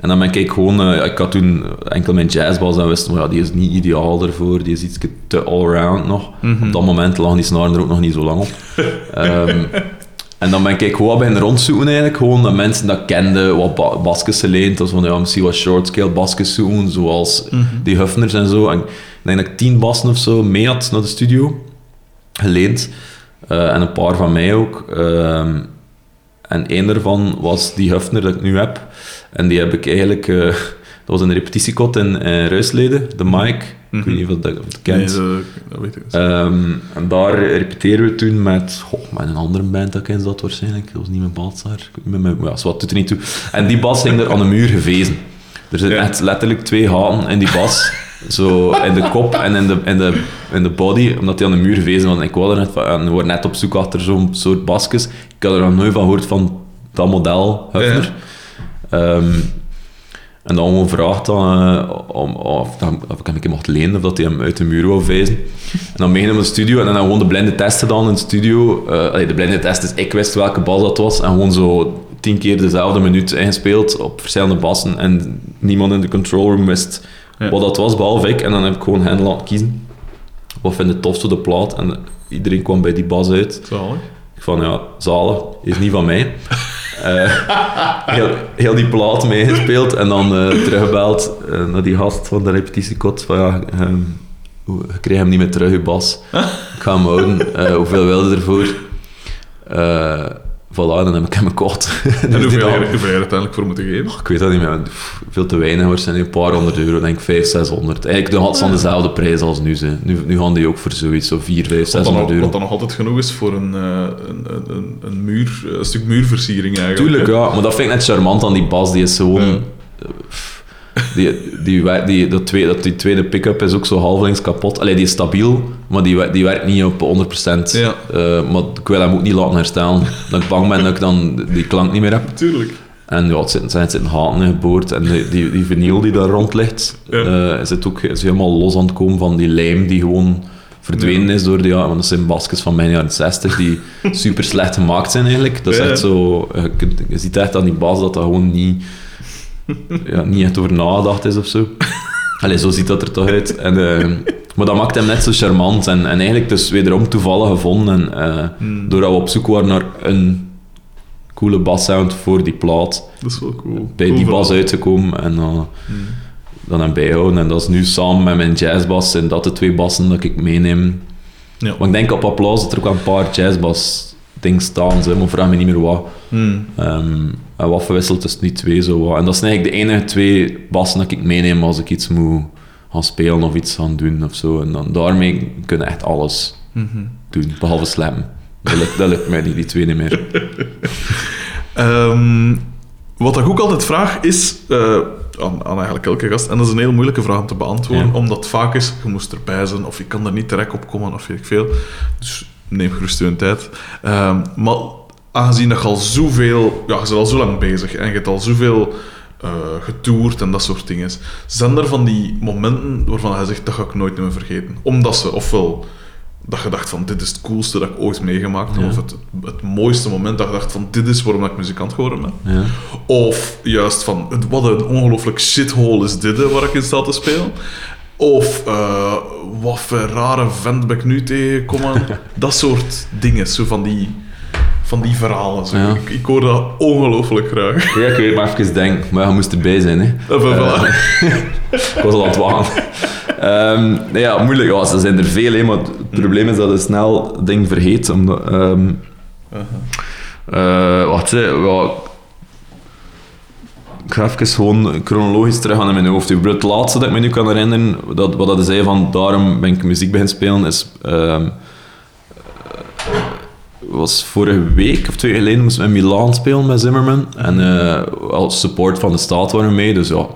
S1: En dan ben ik gewoon, eh, ik had toen enkel mijn jazzbas en wist, maar ja, die is niet ideaal ervoor, die is iets te allround nog. Op dat moment lagen die snaren er ook nog niet zo lang op. Ehm, en dan ben ik gewoon beginnen rondzoeken eigenlijk, gewoon dat mensen dat kenden, wat ba basjes geleend, dus van ja, misschien wat short-scale basjes zoeken, zoals die Huffners en zo. En ik denk dat ik tien bassen of zo mee had naar de studio, geleend. Eh, en een paar van mij ook. Ehm, en één daarvan was die Huffner dat ik nu heb. En die heb ik eigenlijk... eh, dat was een repetitiekot in uh, Ruisleden, de Mike. Ik weet niet of dat, of dat kent.
S2: Nee, dat, dat weet ik niet.
S1: Ehm, en daar repeteren we toen met, goh, met een andere band dat ik zat waarschijnlijk. Dat was niet mijn Baltzar. Ja, wat doet er niet toe. En die bas hing er aan de muur gevezen. Er zitten
S2: Ja.
S1: echt letterlijk twee gaten in die bas. Zo in de kop en in de, in de, in de body, omdat die aan de muur gevezen was. Ik wou er net van, en we waren net op zoek achter zo'n soort basjes. Ik had er nog nooit van gehoord van dat model Huffner. Ehm, en dan gevraagd dan, eh, om, of, dan- of ik hem een keer mocht lenen of dat hij hem uit de muur wou wijzen. En dan meegenomen in de studio en dan gewoon de blinde test gedaan in de studio. Eh, allee, de blinde test is, ik wist welke bas dat was en gewoon zo tien keer dezelfde minuut ingespeeld op verschillende bassen en niemand in de control room wist
S2: Ja.
S1: wat dat was, behalve ik. En dan heb ik gewoon hen laten kiezen. Wat vind je tofste de plaat? En iedereen kwam bij die bas uit.
S2: Zalig.
S1: Ik van, ja, zalig, is niet van mij. Eh, heel, heel die plaat meegespeeld en dan eh, teruggebeld eh, naar die gast van de repetitiekot. Van ja, ehm, hoe- je kreeg hem niet meer terug, je bas. Ik ga hem houden. Eh, hoeveel wilde ervoor? Voilà, dan heb ik hem gekocht. Dus
S2: En hoeveel
S1: dan-
S2: heb je er uiteindelijk voor moeten geven?
S1: ik weet dat niet meer. Veel te weinig waarschijnlijk. Een paar honderd euro, denk ik 500, 600. Eigenlijk had ze dan dezelfde prijs als nu. Ze. Nu, nu gaan die ook voor zoiets, zo 4, 5,
S2: Wat dan,
S1: 600
S2: nog,
S1: euro.
S2: wat dan nog altijd genoeg is voor een, eh, een, een, een, een muur, een stuk muurversiering eigenlijk.
S1: Tuurlijk,
S2: hè?
S1: ja. Maar dat vind ik net charmant aan die bas. Die is gewoon...
S2: Ja.
S1: Eh, Die, die, die, dat tweede, dat, die tweede pick-up is ook zo halvelings kapot. Allee, die is stabiel, maar die, die werkt niet op 100%.
S2: Ja.
S1: Eh, maar ik wil hem ook niet laten herstellen. Dat ik bang ben dat ik dan die klank niet meer heb.
S2: Tuurlijk.
S1: En ja, het zitten, zijn, het zitten in geboord. En die, die, die vinyl die daar rond ligt,
S2: Ja.
S1: eh, zit ook is helemaal los aan het komen van die lijm die gewoon verdwenen
S2: Ja.
S1: is door de jaren. Want dat zijn basjes van mijn jaren 60 die super slecht gemaakt zijn eigenlijk. Dat is
S2: Ja.
S1: echt zo... Je, kunt- je ziet echt aan die bas dat dat gewoon niet, ja, niet echt over nagedacht is of zo. Allee, zo ziet dat er toch uit. En, eh, maar dat maakt hem net zo charmant. En, en eigenlijk dus wederom toevallig gevonden. En, eh,
S2: Hmm.
S1: Doordat we op zoek waren naar een coole bassound voor die plaat,
S2: Dat is wel cool.
S1: bij die bas uitgekomen en dan,
S2: Hmm.
S1: dan hem bijhouden. En dat is nu samen met mijn jazzbas en dat de twee bassen dat ik meeneem.
S2: Ja.
S1: Maar ik denk op applaus dat er ook een paar jazzbas dingen staan, zo, maar vraag me niet meer wat.
S2: Hmm.
S1: Ehm, en wat verwisselt tussen die twee zo wat. En dat zijn eigenlijk de enige twee bassen dat ik meeneem als ik iets moet gaan spelen of iets gaan doen of zo. En dan daarmee kunnen echt alles
S2: Mhm.
S1: doen, behalve slammen. Dat lukt, dat lukt mij niet, die twee niet meer.
S2: Ehm, wat ik ook altijd vraag is, eh, aan, aan eigenlijk elke gast, en dat is een heel moeilijke vraag om te beantwoorden,
S1: Ja.
S2: omdat vaak is, je moest erbij zijn, of je kan er niet direct op komen, of weet ik veel. Dus neem gerust uw tijd. Ehm, maar aangezien dat je al zoveel... Ja, je bent al zo lang bezig en je hebt al zoveel eh getoerd en dat soort dingen. Zijn er van die momenten waarvan je zegt, dat ga ik nooit meer vergeten? Omdat ze, ofwel dat je dacht van, dit is het coolste dat ik ooit meegemaakt heb,
S1: Ja.
S2: of het, het mooiste moment dat je dacht van, dit is waarom ik muzikant geworden ben.
S1: Ja.
S2: Of juist van, wat een ongelooflijk shithole is dit hè, waar ik in sta te spelen. Of eh, wat voor rare vent ben ik nu tegengekomen. dat soort dingen, zo van die, van die verhalen. Zo.
S1: Ja.
S2: Ik, ik hoor dat ongelooflijk graag.
S1: Ja, ik weet maar even denken, maar je moest erbij zijn, hè.
S2: Of, eh, voilà.
S1: Ik was al aan het wachten. Ehm, nee, ja, moeilijk. Ja, er zijn er veel, hè, maar het probleem is dat je snel dingen vergeet. Omdat, ehm, eh, wacht, hè, ja, ik ga even gewoon chronologisch terug gaan in mijn hoofd. Het laatste dat ik me nu kan herinneren, dat, wat dat zei van daarom ben ik muziek beginnen spelen, is... ehm, was vorige week of twee geleden moesten we in Milaan spelen met Zimmerman. En eh, als support van de staat waren we mee. Dus ja,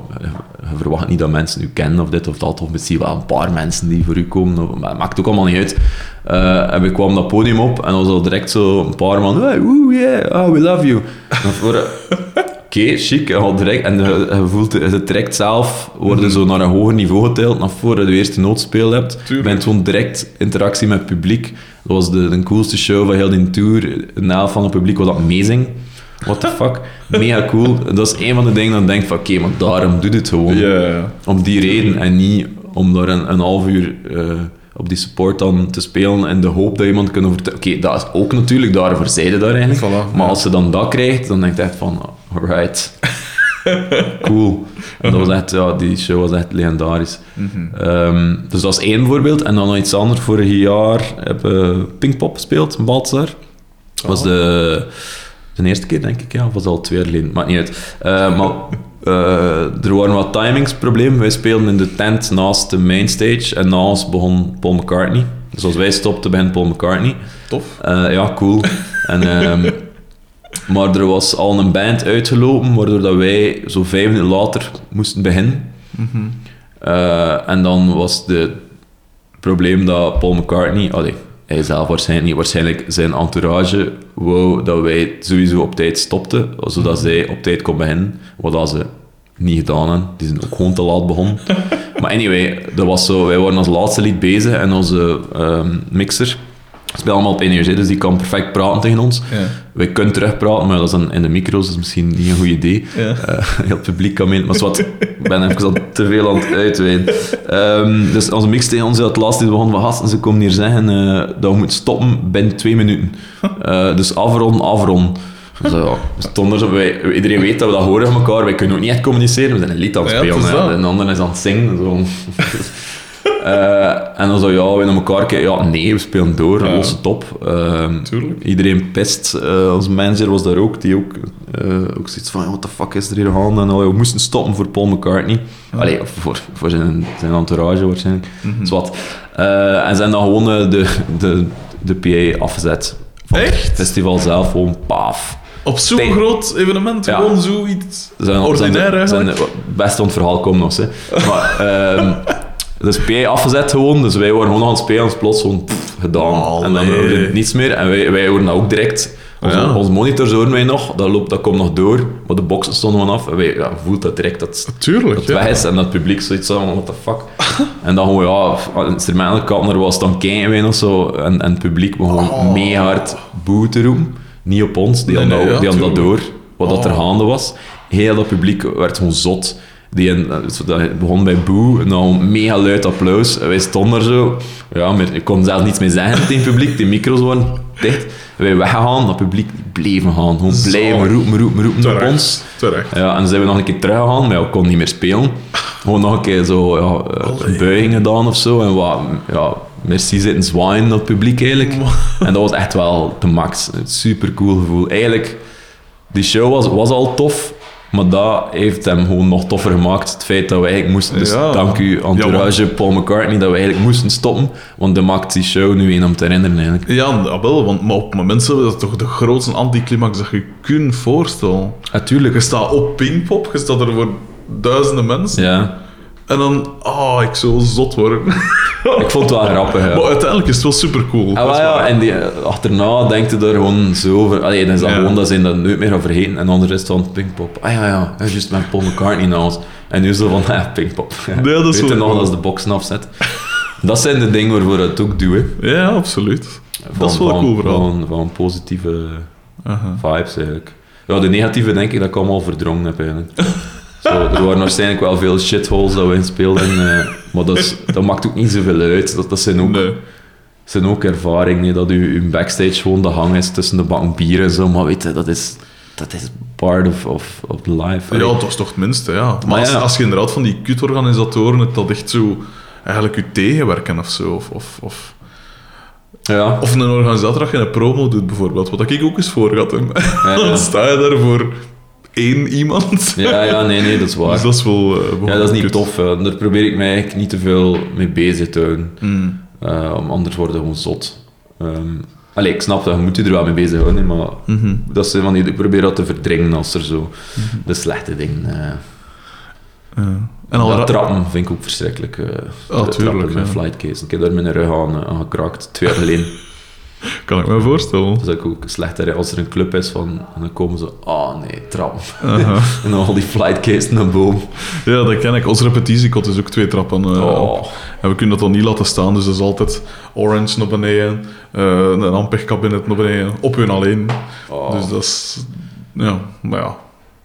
S1: je verwacht niet dat mensen u kennen of dit of dat. Of misschien wel een paar mensen die voor u komen. Maar maakt ook allemaal niet uit. Eh, en we kwamen dat podium op en dan was al direct zo een paar man. Hey, yeah, oh, we love you. Oké, chic. En, al direct, en je, je voelt het direct zelf worden zo naar een hoger niveau getild. Naar voor je de eerste noot speel hebt. Je bent gewoon direct interactie met het publiek. Dat was de, de coolste show van heel die tour. Een helft van het publiek was amazing. What the fuck? Mega cool. Dat is een van de dingen dat ik denk van, oké, maar daarom doet het gewoon.
S2: Ja, ja.
S1: Om die reden en niet om daar een, een half uur eh, op die support dan te spelen en de hoop dat iemand kan overtuigen. Oké, dat is ook natuurlijk, daarvoor zijde daar eigenlijk.
S2: Voilà,
S1: maar
S2: ja.
S1: als ze dan dat krijgt, dan denk ik echt van, alright. cool. En dat was echt, ja, die show was echt legendarisch.
S2: Mhm.
S1: Ehm, dus dat is één voorbeeld. En dan nog iets anders. Vorig jaar hebben we Pinkpop gespeeld in Baltzar. Dat was de, de eerste keer, denk ik. Ja, of was het al twee jaar geleden. Maakt niet uit. Eh, maar eh, er waren wat timingsproblemen. Wij speelden in de tent naast de mainstage. En na ons begon Paul McCartney. Dus als wij stopten, begint Paul McCartney.
S2: Tof.
S1: Ja, cool. En, ehm, maar er was al een band uitgelopen, waardoor dat wij zo vijf minuten later moesten beginnen. Eh, en dan was het probleem dat Paul McCartney, allee, hij zelf waarschijnlijk niet, waarschijnlijk zijn entourage wou dat wij sowieso op tijd stopten, zodat zij op tijd kon beginnen, wat dat ze niet gedaan hebben. Die zijn ook gewoon te laat begonnen. maar anyway, dat was zo, wij waren als laatste lied bezig en onze ehm, mixer speelt allemaal op energie, dus die kan perfect praten tegen ons.
S2: Ja.
S1: Wij kunnen terugpraten, maar dat is dan in de micro's, dat is misschien niet een goed idee.
S2: Ja.
S1: Eh, heel het publiek kan mee, maar wat, ik ben even al te veel aan het uitweiden. Ehm, dus onze mix tegen ons het laatste die begon van gasten, ze komen hier zeggen eh, dat we moeten stoppen binnen twee minuten. Eh, dus afronden, afronden. Dus, zo, wij, iedereen weet dat we dat horen van elkaar, wij kunnen ook niet echt communiceren, we zijn een lied aan het spelen, en de ander is aan het zingen. Zo. Eh, en dan zo, ja, we naar elkaar kijken. Ja, nee, we spelen door.
S2: Ja.
S1: Losse top. Ehm. Iedereen pist. Eh onze manager was daar ook. Die ook, eh ook zoiets van, ja, what the fuck is er hier aan? En allee, we moesten stoppen voor Paul McCartney. Allee, of voor, voor zijn, zijn entourage waarschijnlijk.
S2: Mhm.
S1: Zwat. Eh, en zijn dan gewoon de, de, de PA afgezet. Van
S2: Echt?
S1: Het festival zelf, gewoon paaf.
S2: Op zo'n groot evenement,
S1: Ja.
S2: gewoon zoiets
S1: Zijn,
S2: ordinair
S1: zijn, zijn,
S2: eigenlijk.
S1: best aan het verhaal komen nog. Hè. Maar, ehm, dus PA afgezet gewoon, dus wij waren gewoon aan het spelen, en plots gewoon pff, gedaan.
S2: Allee.
S1: En dan hoorde je niets meer. En wij, wij hoorden dat ook direct. Onze,
S2: Ja.
S1: onze monitors hoorden wij nog, dat, loopt, dat komt nog door, maar de boxen stonden van af. En wij ja, voelt dat direct dat
S2: Tuurlijk,
S1: dat
S2: ja.
S1: weg is en dat het publiek zoiets van, what the fuck. en dan gewoon, ja, er mijn kant naar was, dan kijken wij nog zo. En, en het publiek begon
S2: Oh.
S1: mega hard boe te roepen. Niet op ons, die
S2: Nee,
S1: hadden,
S2: nee,
S1: dat, die hadden dat door, wat dat er
S2: Oh.
S1: gaande was. Heel dat publiek werd gewoon zot. Die zo dat begon bij boe, en dan mega luid applaus. Wij stonden er zo. Ja, maar ik kon zelf niets meer zeggen tegen het publiek. Die micro's waren dicht. Wij weggegaan, dat publiek bleven gaan. Gewoon blijven roepen, roepen, roepen op ons.
S2: terecht.
S1: Ja, en dan zijn we nog een keer teruggegaan, maar we konden niet meer spelen. Gewoon nog een keer zo ja, eh, een buiging gedaan of zo. En wat, ja, merci zitten zwaaien het publiek eigenlijk. En dat was echt wel de max. Een super cool gevoel. Eigenlijk, die show was, was al tof, maar dat heeft hem gewoon nog toffer gemaakt. Het feit dat we eigenlijk moesten, dus
S2: Ja.
S1: dank u entourage Paul McCartney, dat we eigenlijk moesten stoppen. Want dat maakt die show nu een om te herinneren eigenlijk.
S2: Ja, ah, wel, want maar op het moment is dat toch de grootste anticlimax dat je kunt voorstellen.
S1: Natuurlijk.
S2: Je staat op Pinkpop, je staat er voor duizenden mensen.
S1: Ja.
S2: En dan, oh, ik zou zot worden.
S1: Ik vond het wel grappig, ja.
S2: Maar uiteindelijk is het wel super cool.
S1: Ah, ja, en die, achterna denkt je er gewoon zo over. Allee, dan is dat
S2: Ja.
S1: gewoon dat ze dat nooit meer gaan vergeten. En anders is het van Pinkpop. Ah ja, ja, hij is juist met Paul McCartney naast. En nu zo van, ja, Pinkpop.
S2: dat is
S1: Weet je nog, dat is de boxen afzet. Dat zijn de dingen waarvoor het ook doe, hè.
S2: Ja, absoluut.
S1: Van,
S2: dat is wel
S1: van-
S2: cool verhaal.
S1: Van, van positieve vibes, eigenlijk. Ja, de negatieve denk ik dat ik allemaal verdrongen heb, eigenlijk. Zo, er waren waarschijnlijk wel veel shitholes dat we in speelden, eh, maar dat, is, dat maakt ook niet zoveel uit. Dat, dat zijn ook
S2: Nee.
S1: zijn ook ervaringen, nee, dat uw, uw backstage gewoon de hang is tussen de bier en zo, maar weet je, dat is, dat is part of, of, of life.
S2: Ja, dat is toch het minste, ja. Maar,
S1: Maar
S2: als,
S1: ja.
S2: als je inderdaad van die kutorganisatoren hebt dat echt zo eigenlijk je tegenwerken of zo, of, of, of,
S1: ja.
S2: of een organisator dat je een promo doet bijvoorbeeld, wat ik ook eens voor had, hè.
S1: Ja, ja.
S2: dan sta je daar voor één iemand.
S1: ja, ja, nee, nee, dat is waar.
S2: Dus dat is wel... eh,
S1: ja, dat is niet tof. hè. Daar probeer ik mij eigenlijk niet te veel mee bezig te houden.
S2: Mm.
S1: Om anders worden gewoon zot. Ehm allee, ik snap dat, je moet je er wel mee bezig houden, maar
S2: Mhm.
S1: dat zijn van die, ik probeer dat te verdringen als er zo de slechte dingen...
S2: Ja. En al
S1: trappen vind ik ook verschrikkelijk.
S2: Ah,
S1: de
S2: tuurlijk,
S1: trappen met
S2: ja.
S1: flightcase. Ik heb daar mijn rug aan, aan gekraakt, twee jaar geleden.
S2: kan ik me voorstellen.
S1: Dat is ook ook slechter als er een club is van, en dan komen ze, ah nee, trap. En dan al die flightcase naar boven.
S2: Ja, dat ken ik. Ons repetitiekot is ook twee trappen.
S1: Oh.
S2: En we kunnen dat dan niet laten staan, dus dat is altijd orange naar beneden, eh, een ampegkabinet naar beneden, op hun alleen.
S1: Oh.
S2: Dus dat is... Ja, maar ja.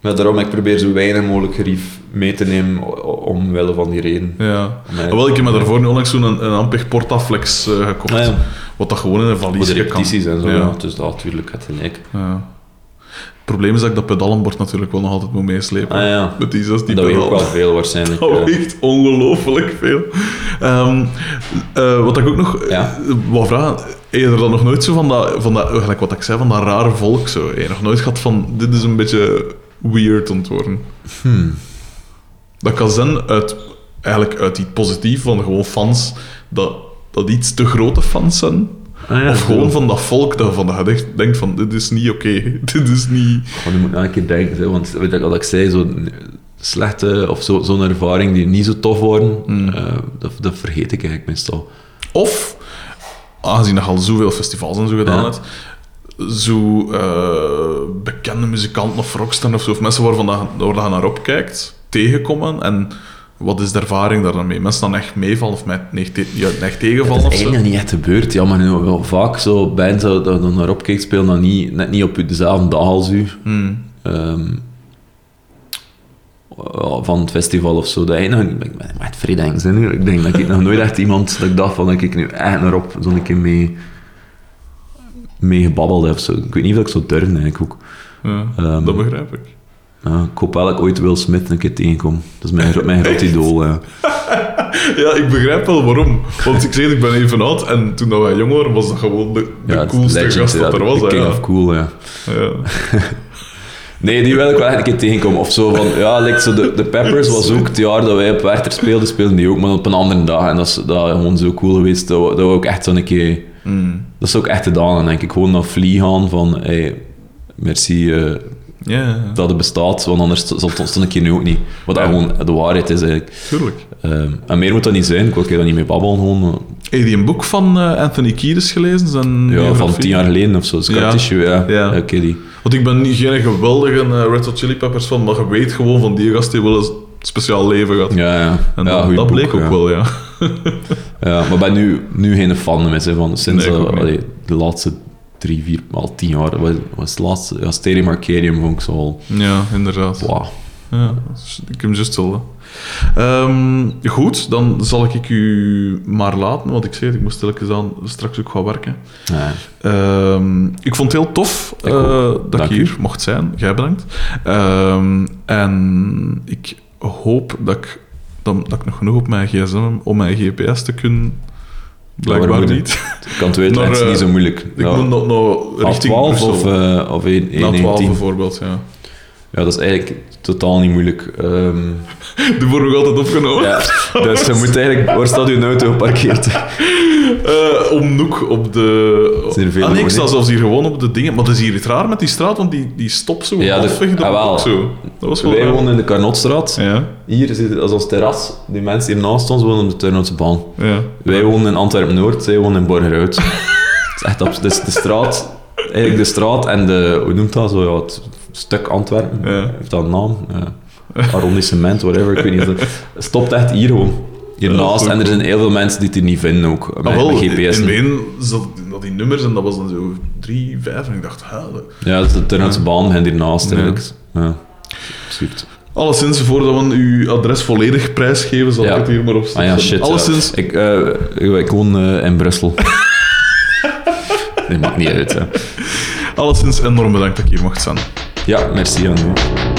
S1: Ja, daarom, ik probeer zo weinig mogelijk gerief mee te nemen omwille van die reden.
S2: ja. Wel, ik heb me daarvoor nu onlangs zo'n een, een Ampeg Portaflex eh, gekocht.
S1: Ah, ja.
S2: Wat dat gewoon in een valiesje kan.
S1: repetities en zo,
S2: Ja.
S1: ja. Dus dat natuurlijk het gelijk.
S2: Ja. Het probleem is dat ik dat pedalenbord natuurlijk wel nog altijd moet meeslepen.
S1: Ah ja,
S2: Met die 16
S1: dat weegt ook wel veel waarschijnlijk.
S2: Dat weegt ongelooflijk veel. Ehm, eh, wat ik ook nog
S1: Ja.
S2: eh, wou vragen, heb je er dan nog nooit zo van dat, van dat gelijk wat ik zei, van dat rare volk zo? Heb je nog nooit gehad van, dit is een beetje weird worden?
S1: Hmm.
S2: Dat kan zijn uit, eigenlijk uit iets positief, van gewoon fans, dat, dat iets te grote fans zijn.
S1: Ah, ja,
S2: of gewoon van dat volk dat, van dat echt denkt van, dit is niet oké, dit is niet...
S1: Je moet nou een keer denken, hè, want weet wat ik zei, zo'n slechte of zo- zo'n ervaring die niet zo tof worden,
S2: Mm.
S1: eh, dat, dat vergeet ik eigenlijk meestal.
S2: Of, aangezien je al zoveel festivals en zo gedaan
S1: Ja.
S2: hebt, zo eh, bekende muzikanten of rockstars of zo, of mensen waarvan dat, waar dat je naar opkijkt, tegenkomen en wat is de ervaring daar dan mee? Mensen dan echt meevallen of met echt, ja, echt tegenvallen
S1: dat is eigenlijk nog niet echt gebeurd. Ja, maar nu wel vaak zo bands dat je naar opkijkt spelen dan niet, net niet op dezelfde dag als u.
S2: Hmm.
S1: ehm, van het festival of zo. Dat ik nog niet... Ik ben met. Ik denk dat ik nog nooit echt iemand dat ik dacht van dat ik nu echt naar op zo'n keer mee, mee gebabbeld heb. of Zo. Ik weet niet of ik zo durf eigenlijk ook.
S2: Ja,
S1: Ehm,
S2: dat begrijp ik.
S1: Ik hoop wel dat ik ooit Will Smith een keer tegenkom. Dat is mijn, mijn groot idool. Ja.
S2: Ja, ik begrijp wel waarom. Want ik zeg, ik ben even oud en toen dat wij jong waren, was dat gewoon de, de
S1: Ja,
S2: coolste
S1: legend,
S2: gast
S1: ja,
S2: dat er was.
S1: de King
S2: ja.
S1: of Cool, ja.
S2: Ja.
S1: Nee, die wil ik wel echt een keer tegenkomen. Of zo van, ja, like zo de, de Peppers was ook het jaar dat wij op Werchter speelden, speelden die ook, maar op een andere dag. En dat is, dat is gewoon zo cool geweest, dat we, dat we ook echt zo'n keer...
S2: Hmm.
S1: Dat is ook echt gedaan, en denk ik. Gewoon naar Flea gaan van, hey, merci eh, dat het bestaat, want anders ons een keer nu ook niet. Wat dat gewoon de waarheid is, eigenlijk.
S2: tuurlijk.
S1: Ehm, en meer moet dat niet zijn, ik wil er niet mee babbelen, gewoon.
S2: Heb je een boek van eh, Anthony Kiedis gelezen? Zijn
S1: Ja, van tien jaar geleden of zo. Scar
S2: Ja.
S1: Tissue, ja.
S2: Ja.
S1: ja. Die.
S2: Want ik ben niet geen geweldige eh, Red Hot Chili Peppers fan, maar je weet gewoon van die gast die wel een speciaal leven gehad.
S1: Ja, ja.
S2: En
S1: ja,
S2: dat,
S1: boek,
S2: bleek ook
S1: ja.
S2: wel, ja.
S1: Ja, maar ben nu, nu geen fan meer hè, van sinds
S2: Nee,
S1: eh, allee, de laatste drie, vier, al tien jaar. Wat was het laatste? Ja, Stadium Arcadium vond ik zo al.
S2: Ja, inderdaad.
S1: Wauw.
S2: Ja, ik heb hem juist hetzelfde. Ehm, goed, dan zal ik u maar laten, want ik zei het, ik moest telkens aan straks ook gaan werken. Ehm, ik vond het heel tof eh, dat
S1: Dank
S2: ik
S1: u.
S2: hier mocht zijn. Jij bedankt. Ehm, en ik hoop dat ik, dat, dat ik nog genoeg op mijn gsm heb om mijn gps te kunnen. Blijkbaar niet.
S1: Ik kan het weten, het is
S2: eh,
S1: niet zo moeilijk.
S2: Ik moet nog, nog richting
S1: 12
S2: Brussel.
S1: of, eh of 1,
S2: Na 12
S1: 19.
S2: bijvoorbeeld, ja.
S1: Ja, dat is eigenlijk totaal niet moeilijk. Ehm,
S2: Die wordt nog altijd opgenomen.
S1: ja, dus je moet eigenlijk... Waar staat uw auto geparkeerd?
S2: Eh, om Noek op de... Ah nee, ik sta zelfs hier gewoon op de dingen. Maar dat is hier iets raar met die straat, want die, die stopt zo
S1: Ja, de-
S2: halfweg
S1: ah,
S2: ook zo. Dat was wel
S1: Wij
S2: raar.
S1: wonen in de Carnotstraat.
S2: Ja,
S1: Hier zit dat is ons terras. Die mensen hier naast ons wonen op de Turnhoutse baan.
S2: ja.
S1: Wij wonen in Antwerpen-Noord, zij wonen in Borgerhout. Het is echt op... Dus de straat... Eigenlijk de straat en de... Hoe noemt dat? Zo, ja, het stuk Antwerpen.
S2: Ja.
S1: Heeft dat een naam? Ja. Arrondissement, whatever. Ik weet niet. Het stopt echt hier gewoon. Hiernaast. en er zijn heel veel mensen die het hier niet vinden ook. Met,
S2: Ah, wel,
S1: met GPS.
S2: in zat dat die nummers en dat was dan zo 3, 5 en ik dacht, hè, dat-
S1: Ja, dat is de Turnhoutse baan begint hiernaast
S2: Ja.
S1: eigenlijk. Ja. Absurd.
S2: Alleszins, voordat we uw adres volledig prijsgeven, zal
S1: Ja.
S2: ik het hier maar op
S1: Ah ja, shit. ja.
S2: Alleszins,
S1: Ik, eh, ik, ik woon eh, in Brussel. Dat maakt niet uit, hè.
S2: alleszins enorm bedankt dat ik hier mocht zijn.
S1: Ja, merci aan u.